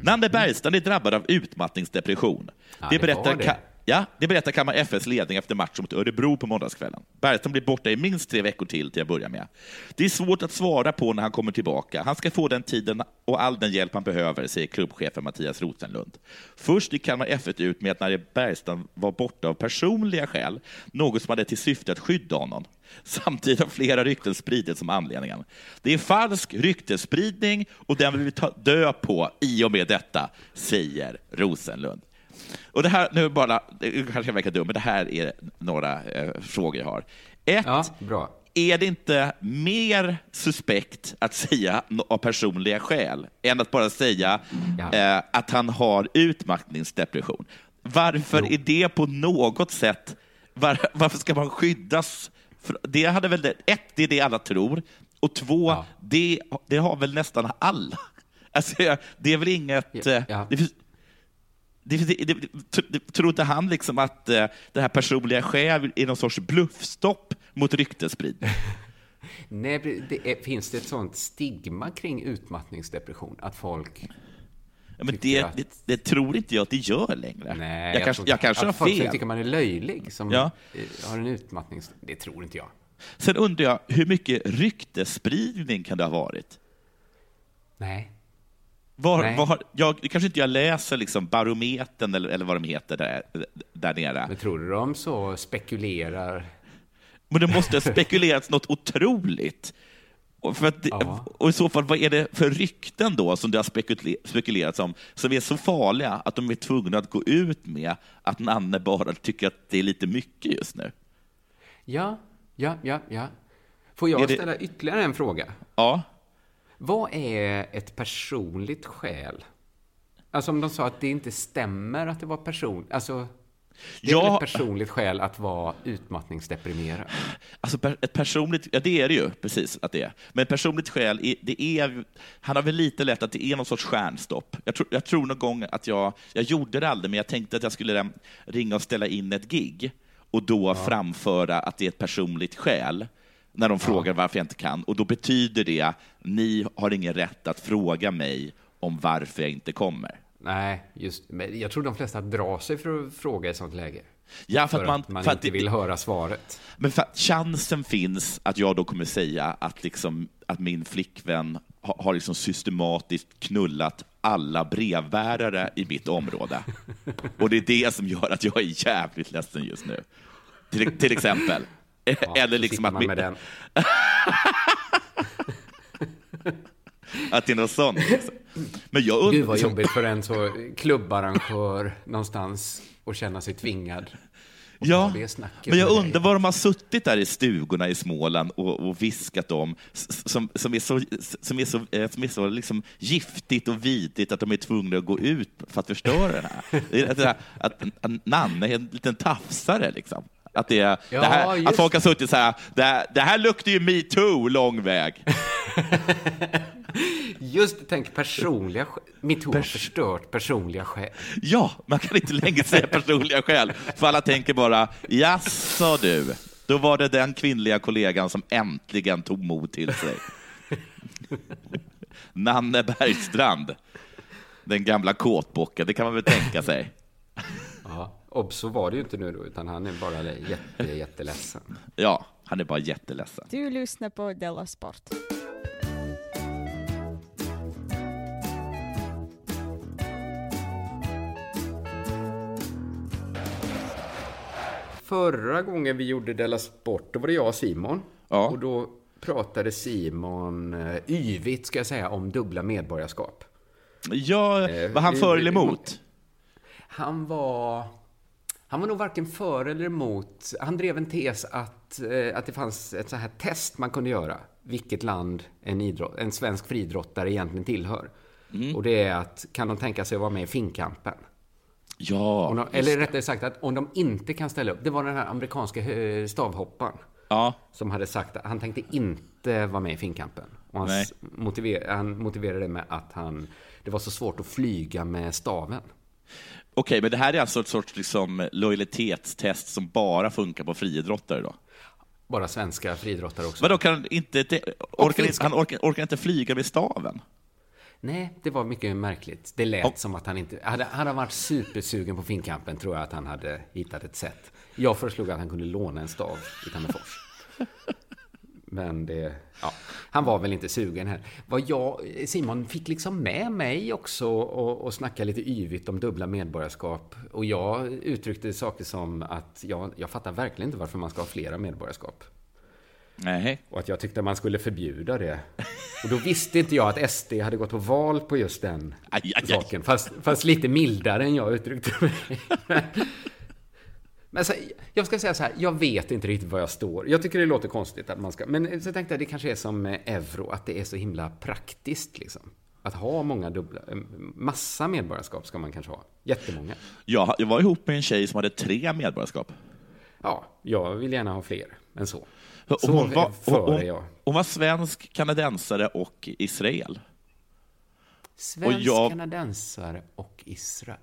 Speaker 2: Nanne Bergstrand är drabbad av utmattningsdepression.
Speaker 3: Ja,
Speaker 2: det, berättar
Speaker 3: det.
Speaker 2: Ja, det berättar Kalmar FFs ledning efter matchen mot Örebro på måndagskvällen. Bergstrand blir borta i minst tre veckor till till att börja med. Det är svårt att svara på när han kommer tillbaka. Han ska få den tiden och all den hjälp han behöver, säger klubbchefen Mattias Rosenlund. Först gick Kalmar FF ut med att när Bergstrand var borta av personliga skäl, något som hade till syfte att skydda honom. Samtidigt har flera rykten spridits som anledningen. Det är falsk ryktesspridning och den vill vi ta död på i och med detta, säger Rosenlund. Och det här, nu bara, det kanske verkar dumt, men det här är några eh, frågor jag har. Ett,
Speaker 3: Ja, bra.
Speaker 2: är det inte mer suspekt att säga av personliga skäl än att bara säga ja. eh, att han har utmattningsdepression? Varför jo. är det på något sätt, var, varför ska man skyddas? För det hade väl, ett, det är det alla tror, och två, ja. det, det har väl nästan alla. <laughs> Alltså, det är väl inget... Ja. Eh, det finns, det, det, det, tror inte han liksom att uh, det här personliga skäl är någon sorts bluffstopp mot ryktesspridning? <laughs>
Speaker 3: Nej, det är, finns det ett sånt stigma kring utmattningsdepression? Att folk...
Speaker 2: Ja, men det, att... det, det, tror inte jag att det gör längre.
Speaker 3: Nej,
Speaker 2: jag, jag, kanske, jag kanske har fel.
Speaker 3: Folk tycker man är löjlig som ja. har en utmattnings... Det tror inte jag.
Speaker 2: Sen undrar jag, hur mycket ryktesspridning kan det ha varit?
Speaker 3: Nej.
Speaker 2: Var, var, jag, kanske inte jag läser liksom Barometern eller, eller vad de heter där, där nere.
Speaker 3: Men tror du de så spekulerar?
Speaker 2: Men det måste ha spekulerats något otroligt. Och, för ja. och i så fall, vad är det för rykten då som det har spekulerats om, som är så farliga att de är tvungna att gå ut med att Nanne bara tycker att det är lite mycket just nu?
Speaker 3: Ja, ja, ja, ja. Får jag det... ställa ytterligare en fråga?
Speaker 2: Ja.
Speaker 3: Vad är ett personligt skäl? Alltså om de sa att det inte stämmer att det var person... Alltså, det är ja, väl ett personligt skäl att vara utmattningsdeprimerad?
Speaker 2: Alltså ett personligt, ja det är det ju, precis att det är. Men ett personligt skäl, det är, han har väl lite lätt att det är någon sorts stjärnstopp. Jag tror, jag tror någon gång att jag, jag gjorde det aldrig, men jag tänkte att jag skulle ringa och ställa in ett gig och då ja. framföra att det är ett personligt skäl när de frågar varför jag inte kan. Och då betyder det, att ni har ingen rätt att fråga mig om varför jag inte kommer.
Speaker 3: Nej, just men Jag tror de flesta drar sig för att fråga i sånt läge.
Speaker 2: Ja, för, för att man,
Speaker 3: att man för inte att, vill höra svaret.
Speaker 2: Men för att chansen finns att jag då kommer säga att, liksom, att min flickvän har, har liksom systematiskt knullat alla brevbärare i mitt område. <laughs> Och det är det som gör att jag är jävligt ledsen just nu. Till, till exempel.
Speaker 3: Ja, Eller liksom att... Med den. <laughs>
Speaker 2: att det är något sånt. Liksom. Men jag
Speaker 3: Gud vad jobbigt för en så klubbarrangör någonstans och känna sig tvingad.
Speaker 2: Ja, men jag undrar var de har suttit där i stugorna i Småland och, och viskat om, som, som är så, som är så, eh, som är så liksom giftigt och vidrigt att de är tvungna att gå ut för att förstöra det här. Att, att, att Nanne är en liten tafsare liksom. Att, det, ja, det här, att folk har suttit så här, det, här, det här luktar ju metoo lång väg. <laughs>
Speaker 3: Just tänk personliga Metoo har förstört personliga skäl.
Speaker 2: Ja, man kan inte längre säga personliga skäl, för alla tänker bara, jaså du, då var det den kvinnliga kollegan som äntligen tog mod till sig. <laughs> Nanne Bergstrand, den gamla kåtbocken, det kan man väl tänka sig.
Speaker 3: Och så var det ju inte nu då, utan han är bara jätte, jätteledsen.
Speaker 2: Ja, han är bara jätteledsen.
Speaker 1: Du lyssnar på Della Sport.
Speaker 3: Förra gången vi gjorde Della Sport, då var det jag och Simon.
Speaker 2: Ja.
Speaker 3: Och då pratade Simon uh, yvigt, ska jag säga, om dubbla medborgarskap.
Speaker 2: Ja, var han för eller emot?
Speaker 3: Han var han var nog varken för eller emot. Han drev en tes att, eh, att det fanns ett så här test man kunde göra. Vilket land en, idrott, en svensk friidrottare egentligen tillhör. Mm. Och det är att, kan de tänka sig att vara med i Finnkampen?
Speaker 2: Ja.
Speaker 3: De, eller rättare sagt att om de inte kan ställa upp. Det var den här amerikanska stavhopparen.
Speaker 2: Ja.
Speaker 3: Som hade sagt att han tänkte inte vara med i Finnkampen. Och han, motiver, han motiverade det med att han, det var så svårt att flyga med staven.
Speaker 2: Okej, men det här är alltså ett sorts liksom, lojalitetstest som bara funkar på friidrottare då?
Speaker 3: Bara svenska friidrottare också.
Speaker 2: Men då kan inte, det, orkar, han orkar, orkar inte flyga med staven?
Speaker 3: Nej, det var mycket märkligt. Det lät oh. som att han inte... Hade, hade han varit supersugen på Finnkampen tror jag att han hade hittat ett sätt. Jag föreslog att han kunde låna en stav i Tammerfors. Men det, ja, han var väl inte sugen här. Vad jag, Simon fick liksom med mig också och, och snacka lite yvigt om dubbla medborgarskap. Och jag uttryckte saker som att jag, jag fattar verkligen inte varför man ska ha flera medborgarskap.
Speaker 2: Nej.
Speaker 3: Och att jag tyckte man skulle förbjuda det. Och då visste inte jag att SD hade gått på val på just den aj, aj, aj. saken. Fast, fast lite mildare än jag uttryckte mig. Men så, jag ska säga så här, jag vet inte riktigt var jag står. Jag tycker det låter konstigt att man ska... Men så tänkte jag, det kanske är som euro, att det är så himla praktiskt liksom. Att ha många dubbla... Massa medborgarskap ska man kanske ha. Jättemånga.
Speaker 2: Jag, jag var ihop med en tjej som hade tre medborgarskap.
Speaker 3: Ja, jag vill gärna ha fler än så.
Speaker 2: Så hon, var, hon, hon, hon var svensk, kanadensare och Israel.
Speaker 3: Svensk, och jag... kanadensare och Israel.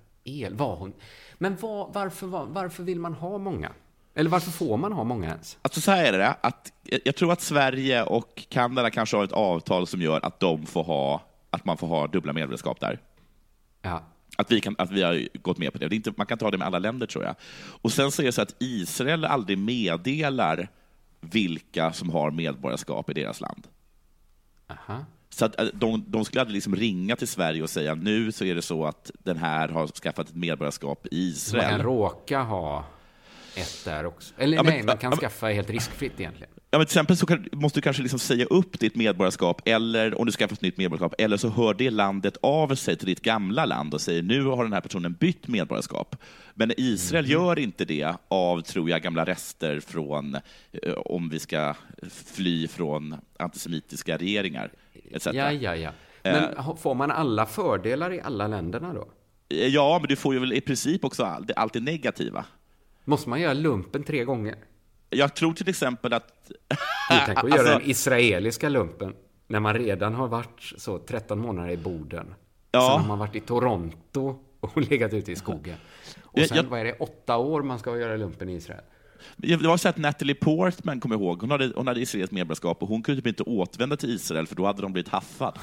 Speaker 3: Var hon? Men var, varför, var, varför vill man ha många? Eller varför får man ha många ens?
Speaker 2: Alltså så här är det, att jag tror att Sverige och Kanada kanske har ett avtal som gör att de får ha, att man får ha dubbla medborgarskap där.
Speaker 3: Ja.
Speaker 2: Att vi, kan, att vi har gått med på det. det inte, man kan ta det med alla länder tror jag. Och sen så är det så att Israel aldrig meddelar vilka som har medborgarskap i deras land.
Speaker 3: Aha.
Speaker 2: Så att de, de skulle aldrig liksom ringa till Sverige och säga nu så är det så att den här har skaffat ett medborgarskap i Israel.
Speaker 3: Man kan råka ha ett där också. Eller ja, nej, men, man kan ja, skaffa helt riskfritt egentligen.
Speaker 2: Ja, men till exempel så kan, måste du kanske liksom säga upp ditt medborgarskap, eller om du skaffar ett nytt medborgarskap, eller så hör det landet av sig till ditt gamla land och säger nu har den här personen bytt medborgarskap. Men Israel mm. gör inte det av, tror jag, gamla rester från eh, om vi ska fly från antisemitiska regeringar. Etc.
Speaker 3: Ja, ja, ja. Men eh, får man alla fördelar i alla länderna då?
Speaker 2: Ja, men du får ju väl i princip också allt, allt det negativa.
Speaker 3: Måste man göra lumpen tre gånger?
Speaker 2: Jag tror till exempel att...
Speaker 3: Tänk att göra <laughs> alltså... den israeliska lumpen när man redan har varit så 13 månader i Boden. Ja. Sen har man varit i Toronto och <laughs> legat ute i skogen. Och sen, jag... vad är det, åtta år man ska göra lumpen i Israel?
Speaker 2: Det var så att Natalie Portman, kommer ihåg, hon hade, hon hade israeliskt medborgarskap och hon kunde typ inte återvända till Israel för då hade de blivit haffad.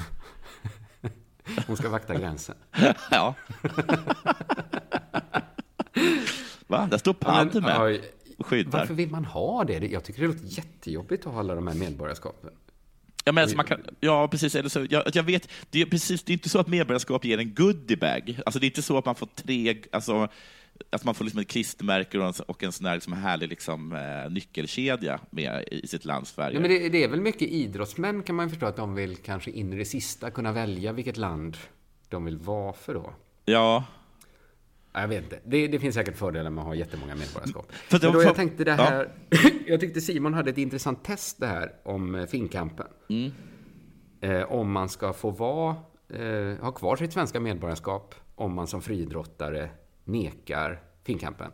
Speaker 3: Hon ska vakta gränsen. <laughs>
Speaker 2: ja. Va? Där står Padme med. Skyddar.
Speaker 3: Varför vill man ha det? Jag tycker det låter jättejobbigt att ha alla de här medborgarskapen.
Speaker 2: Ja, men alltså man kan, ja precis. Eller så, jag, jag vet, det är, precis, det är inte så att medborgarskap ger en goodiebag. Alltså, det är inte så att man får tre, alltså, att man får liksom ett klistermärke och en, och en sån här liksom härlig liksom, eh, nyckelkedja med i sitt land Sverige.
Speaker 3: Ja, men det, det, är väl mycket idrottsmän kan man förstå att de vill kanske in i det sista kunna välja vilket land de vill vara för då.
Speaker 2: Ja,
Speaker 3: jag vet inte. Det, det, finns säkert fördelar med att ha jättemånga medborgarskap. För då, jag tänkte det här... Ja. <clears throat> jag tyckte Simon hade ett intressant test det här om eh, Finnkampen.
Speaker 2: Mm.
Speaker 3: Eh, om man ska få vara, eh, ha kvar sitt svenska medborgarskap om man som friidrottare nekar Finnkampen.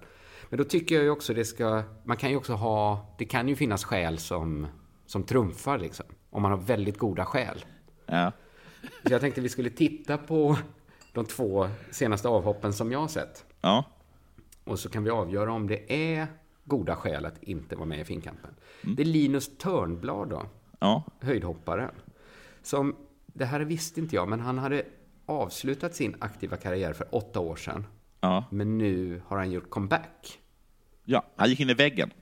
Speaker 3: Men då tycker jag ju också det ska... Man kan ju också ha... Det kan ju finnas skäl som, som trumfar liksom. Om man har väldigt goda skäl.
Speaker 2: Ja.
Speaker 3: Så jag tänkte vi skulle titta på de två senaste avhoppen som jag har sett.
Speaker 2: Ja.
Speaker 3: Och så kan vi avgöra om det är goda skäl att inte vara med i Finnkampen. Mm. Det är Linus Törnblad då,
Speaker 2: ja.
Speaker 3: höjdhopparen. Som, det här visste inte jag, men han hade avslutat sin aktiva karriär för åtta år sedan.
Speaker 2: Ja.
Speaker 3: Men nu har han gjort comeback.
Speaker 2: Ja, han gick in i väggen.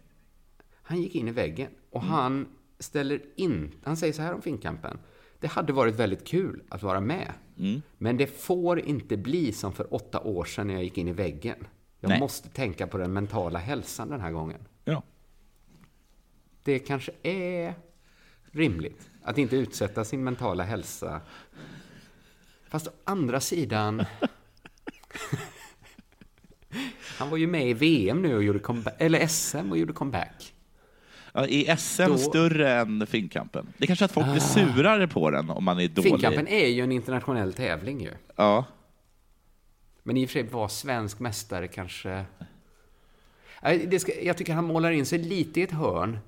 Speaker 3: Han gick in i väggen. Och mm. han ställer in, han säger så här om Finnkampen. Det hade varit väldigt kul att vara med.
Speaker 2: Mm.
Speaker 3: Men det får inte bli som för åtta år sedan när jag gick in i väggen. Jag Nej. måste tänka på den mentala hälsan den här gången.
Speaker 2: Ja.
Speaker 3: Det kanske är rimligt att inte utsätta sin mentala hälsa. Fast å andra sidan... <laughs> Han var ju med i VM nu och gjorde comeback, eller SM och gjorde comeback.
Speaker 2: Ja, är SM Då... större än Finnkampen? Det är kanske att folk blir ah. surare på den om man är dålig.
Speaker 3: Finnkampen är ju en internationell tävling ju.
Speaker 2: Ja.
Speaker 3: Men i och för sig var svensk mästare kanske... Ska, jag tycker han målar in sig lite i ett hörn.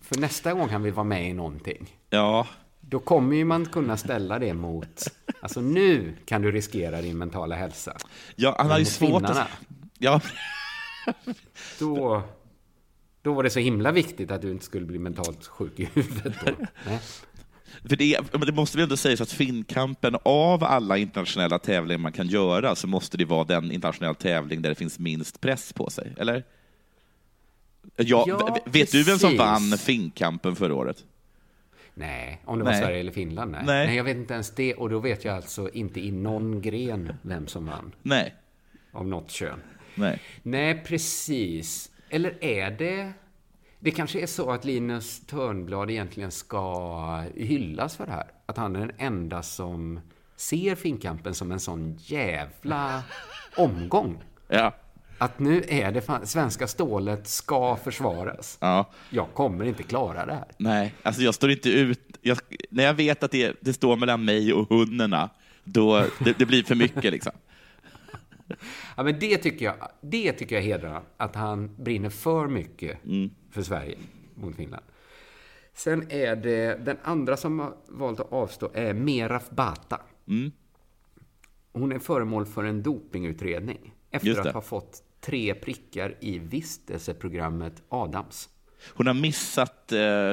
Speaker 3: För nästa gång han vill vara med i någonting.
Speaker 2: Ja.
Speaker 3: Då kommer ju man kunna ställa det mot... Alltså nu kan du riskera din mentala hälsa.
Speaker 2: Ja, han har ju svårt att... Ja. <laughs>
Speaker 3: Då... Då var det så himla viktigt att du inte skulle bli mentalt sjuk i huvudet. Då. <laughs> Nej.
Speaker 2: För det, det, måste väl ändå sägas att Finnkampen, av alla internationella tävlingar man kan göra, så måste det vara den internationella tävling där det finns minst press på sig, eller? Ja, ja vet precis. du vem som vann Finnkampen förra året?
Speaker 3: Nej, om det var nej. Sverige eller Finland? Nej. nej. nej. jag vet inte ens det. Och då vet jag alltså inte i någon gren vem som vann.
Speaker 2: Nej.
Speaker 3: Av något kön.
Speaker 2: Nej.
Speaker 3: Nej, precis. Eller är det... Det kanske är så att Linus Törnblad egentligen ska hyllas för det här. Att han är den enda som ser Finnkampen som en sån jävla omgång.
Speaker 2: Ja.
Speaker 3: Att nu är det fan, svenska stålet ska försvaras.
Speaker 2: Ja.
Speaker 3: Jag kommer inte klara det här.
Speaker 2: Nej, alltså jag står inte ut. Jag, när jag vet att det, det står mellan mig och hundarna, då det, det blir för mycket liksom.
Speaker 3: Ja, men det tycker jag, det tycker jag hedrar att han brinner för mycket
Speaker 2: Mm.
Speaker 3: för Sverige mot Finland. Sen är det, den andra som har valt att avstå är Meraf Bata.
Speaker 2: Mm.
Speaker 3: Hon är föremål för en dopingutredning efter att ha fått tre prickar i vistelseprogrammet Adams.
Speaker 2: Hon har missat eh,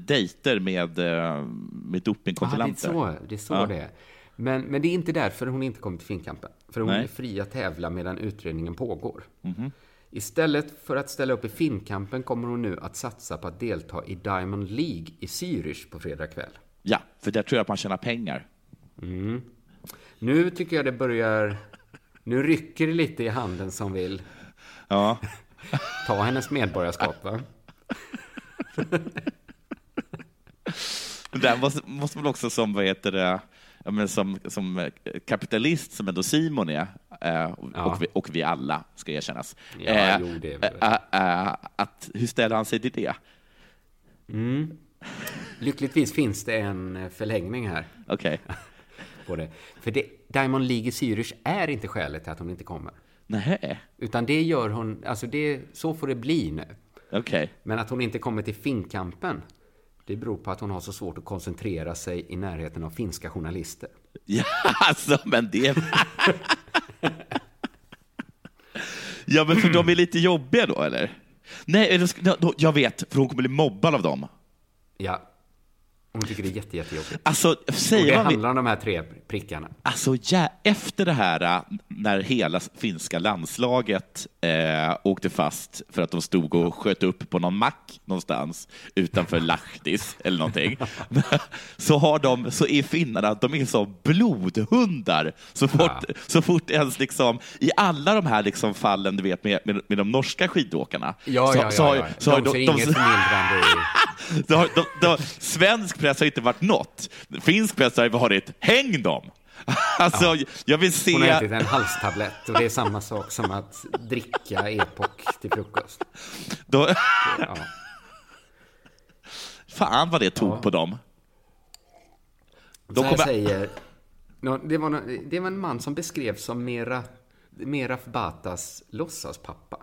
Speaker 2: dejter med, eh, med dopingkontrollanter.
Speaker 3: det är så det är. Så
Speaker 2: Ja.
Speaker 3: det. Men, men det är inte därför hon inte kommer till Finnkampen. För hon
Speaker 2: Nej.
Speaker 3: är fri att tävla medan utredningen pågår.
Speaker 2: Mhm.
Speaker 3: Istället för att ställa upp i Finnkampen kommer hon nu att satsa på att delta i Diamond League i Zürich på fredag kväll.
Speaker 2: Ja, för där tror jag att man tjänar pengar.
Speaker 3: Mm. Nu tycker jag det börjar... Nu rycker det lite i handen som vill
Speaker 2: Ja. <laughs>
Speaker 3: ta hennes medborgarskap, va? <laughs>
Speaker 2: Där måste, måste man också som, vad heter det, ja, men som, som eh, kapitalist, som ändå Simon är, eh, och,
Speaker 3: Ja.
Speaker 2: och, vi, och vi alla, ska erkännas.
Speaker 3: Ja,
Speaker 2: eh,
Speaker 3: jo, det
Speaker 2: eh, eh, att, hur ställer han sig till det?
Speaker 3: Mm. Lyckligtvis finns det en förlängning här.
Speaker 2: Okej. <laughs>
Speaker 3: På det. För det, Diamond League i Zürich är inte skälet till att hon inte kommer.
Speaker 2: Nej.
Speaker 3: Utan det gör hon, alltså det, så får det bli nu.
Speaker 2: Okej.
Speaker 3: Men att hon inte kommer till Finnkampen, det beror på att hon har så svårt att koncentrera sig i närheten av finska journalister. <laughs>
Speaker 2: Ja, alltså, men det... ja, men för de är lite jobbiga då, eller? Nej, jag vet, för hon kommer bli mobbad av dem.
Speaker 3: Ja. Hon tycker det är jätte, jättejobbigt.
Speaker 2: Alltså,
Speaker 3: Och det
Speaker 2: säger man...
Speaker 3: handlar om de här tre prickarna.
Speaker 2: Alltså, ja, efter det här, äh, när hela finska landslaget eh, åkte fast för att de stod och sköt upp på någon mack någonstans utanför <laughs> Lahtis eller någonting, <laughs> så, har de, så är finnarna, de är som blodhundar. Så fort, så fort ens liksom, i alla de här liksom fallen du vet med, med, med de norska skidåkarna,
Speaker 3: Ja,
Speaker 2: så,
Speaker 3: ja,
Speaker 2: så
Speaker 3: ja,
Speaker 2: har,
Speaker 3: ja.
Speaker 2: så har
Speaker 3: De ser inget förmildrande
Speaker 2: har, de, de, svensk press har inte varit något. Finsk press har varit häng dem. <laughs> Alltså, jag vill se...
Speaker 3: Hon har ätit en halstablett och det är samma sak som att dricka Epoch till frukost.
Speaker 2: Då...
Speaker 3: Ja.
Speaker 2: Fan vad det tog
Speaker 3: Ja.
Speaker 2: på dem.
Speaker 3: Här
Speaker 2: kommer-
Speaker 3: säger... Det var, nå- det var en man som beskrevs som Mera, Meraf Batas låtsaspappa.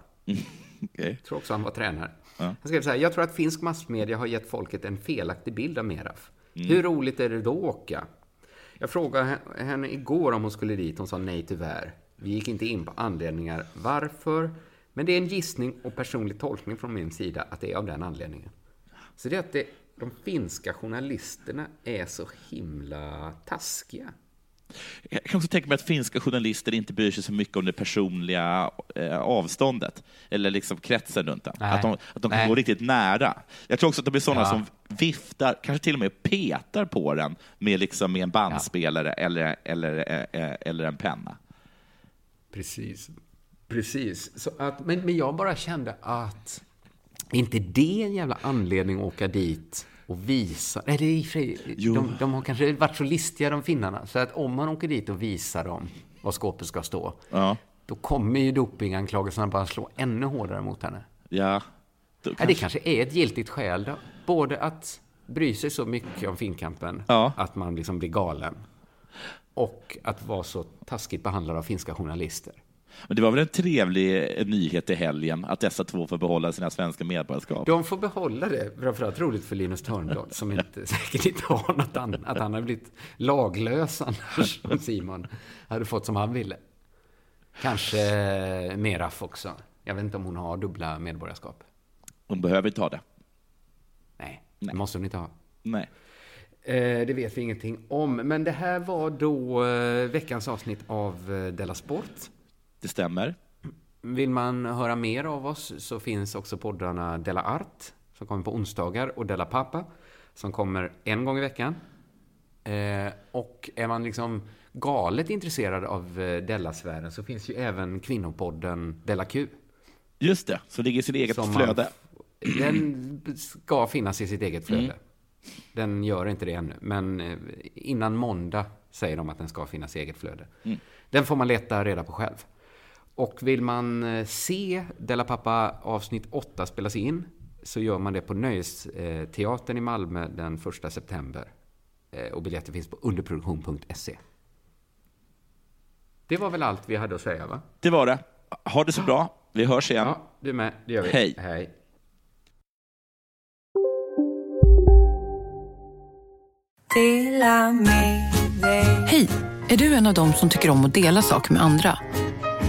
Speaker 2: Okej.
Speaker 3: Jag tror också han var tränare. Han skrev så här, jag tror att finsk massmedia har gett folket en felaktig bild av Meraf.
Speaker 2: Mm.
Speaker 3: Hur roligt är det då att åka? Jag frågade he- henne igår om hon skulle dit. Hon sa nej tyvärr. Vi gick inte in på anledningar varför. Men det är en gissning och personlig tolkning från min sida att det är av den anledningen. Så det är att det, de finska journalisterna är så himla taskiga.
Speaker 2: Jag kan också tänka mig att finska journalister inte bryr sig så mycket om det personliga eh, avståndet, eller liksom kretsen runt.
Speaker 3: Nej.
Speaker 2: Att de, att de kan
Speaker 3: Nej.
Speaker 2: gå riktigt nära. Jag tror också att de är sådana
Speaker 3: Ja.
Speaker 2: som viftar, kanske till och med petar på den med, liksom, med en bandspelare eller, eller, eh, eh, eller en penna.
Speaker 3: Precis. Precis. Så att, men, men jag bara kände att är inte det en jävla anledning att åka dit och visa? Nej, det är i de, de har kanske varit så listiga, de finnarna, så att om man åker dit och visar dem var skåpet ska stå,
Speaker 2: Ja.
Speaker 3: då kommer ju dopinganklagelserna bara slå ännu hårdare mot henne.
Speaker 2: Ja. Då
Speaker 3: Ja, det kanske är ett giltigt skäl då. Både att bry sig så mycket om Finnkampen,
Speaker 2: Ja.
Speaker 3: att man liksom blir galen, och att vara så taskigt behandlad av finska journalister.
Speaker 2: Men det var väl en trevlig eh, nyhet i helgen att dessa två får behålla sina svenska medborgarskap.
Speaker 3: De får behålla det. Framförallt roligt för Linus Törnblad som inte, <laughs> säkert inte har något annat. Att han har blivit laglös annars om Simon hade fått som han ville. Kanske Meraf också. Jag vet inte om hon har dubbla medborgarskap.
Speaker 2: Hon behöver inte ha det.
Speaker 3: Nej, det måste hon inte ha.
Speaker 2: Nej.
Speaker 3: Eh, det vet vi ingenting om. Men det här var då eh, veckans avsnitt av eh, Della Sport.
Speaker 2: Det stämmer.
Speaker 3: Vill man höra mer av oss så finns också poddarna Della Art som kommer på onsdagar och Della Pappa som kommer en gång i veckan. Eh, och är man liksom galet intresserad av eh, Della-sfären så finns ju även kvinnopodden Della Q.
Speaker 2: Just det, som ligger i sitt eget
Speaker 3: Som man-
Speaker 2: flöde.
Speaker 3: Den ska finnas i sitt eget flöde.
Speaker 2: Mm.
Speaker 3: Den gör inte det ännu, men eh, innan måndag säger de att den ska finnas i eget flöde.
Speaker 2: Mm.
Speaker 3: Den får man leta reda på själv. Och vill man eh, se Della Pappa avsnitt 8 spelas in så gör man det på Nöjesteatern i Malmö den 1 september. Eh, och biljetter finns på underproduktion.se. Det var väl allt vi hade att säga, va?
Speaker 2: Det var det. Ha det så bra. Vi hörs igen.
Speaker 3: Ja, du med. Det gör vi.
Speaker 2: Hej.
Speaker 3: Hej.
Speaker 5: Hej! Är du en av dem som tycker om att dela saker med andra?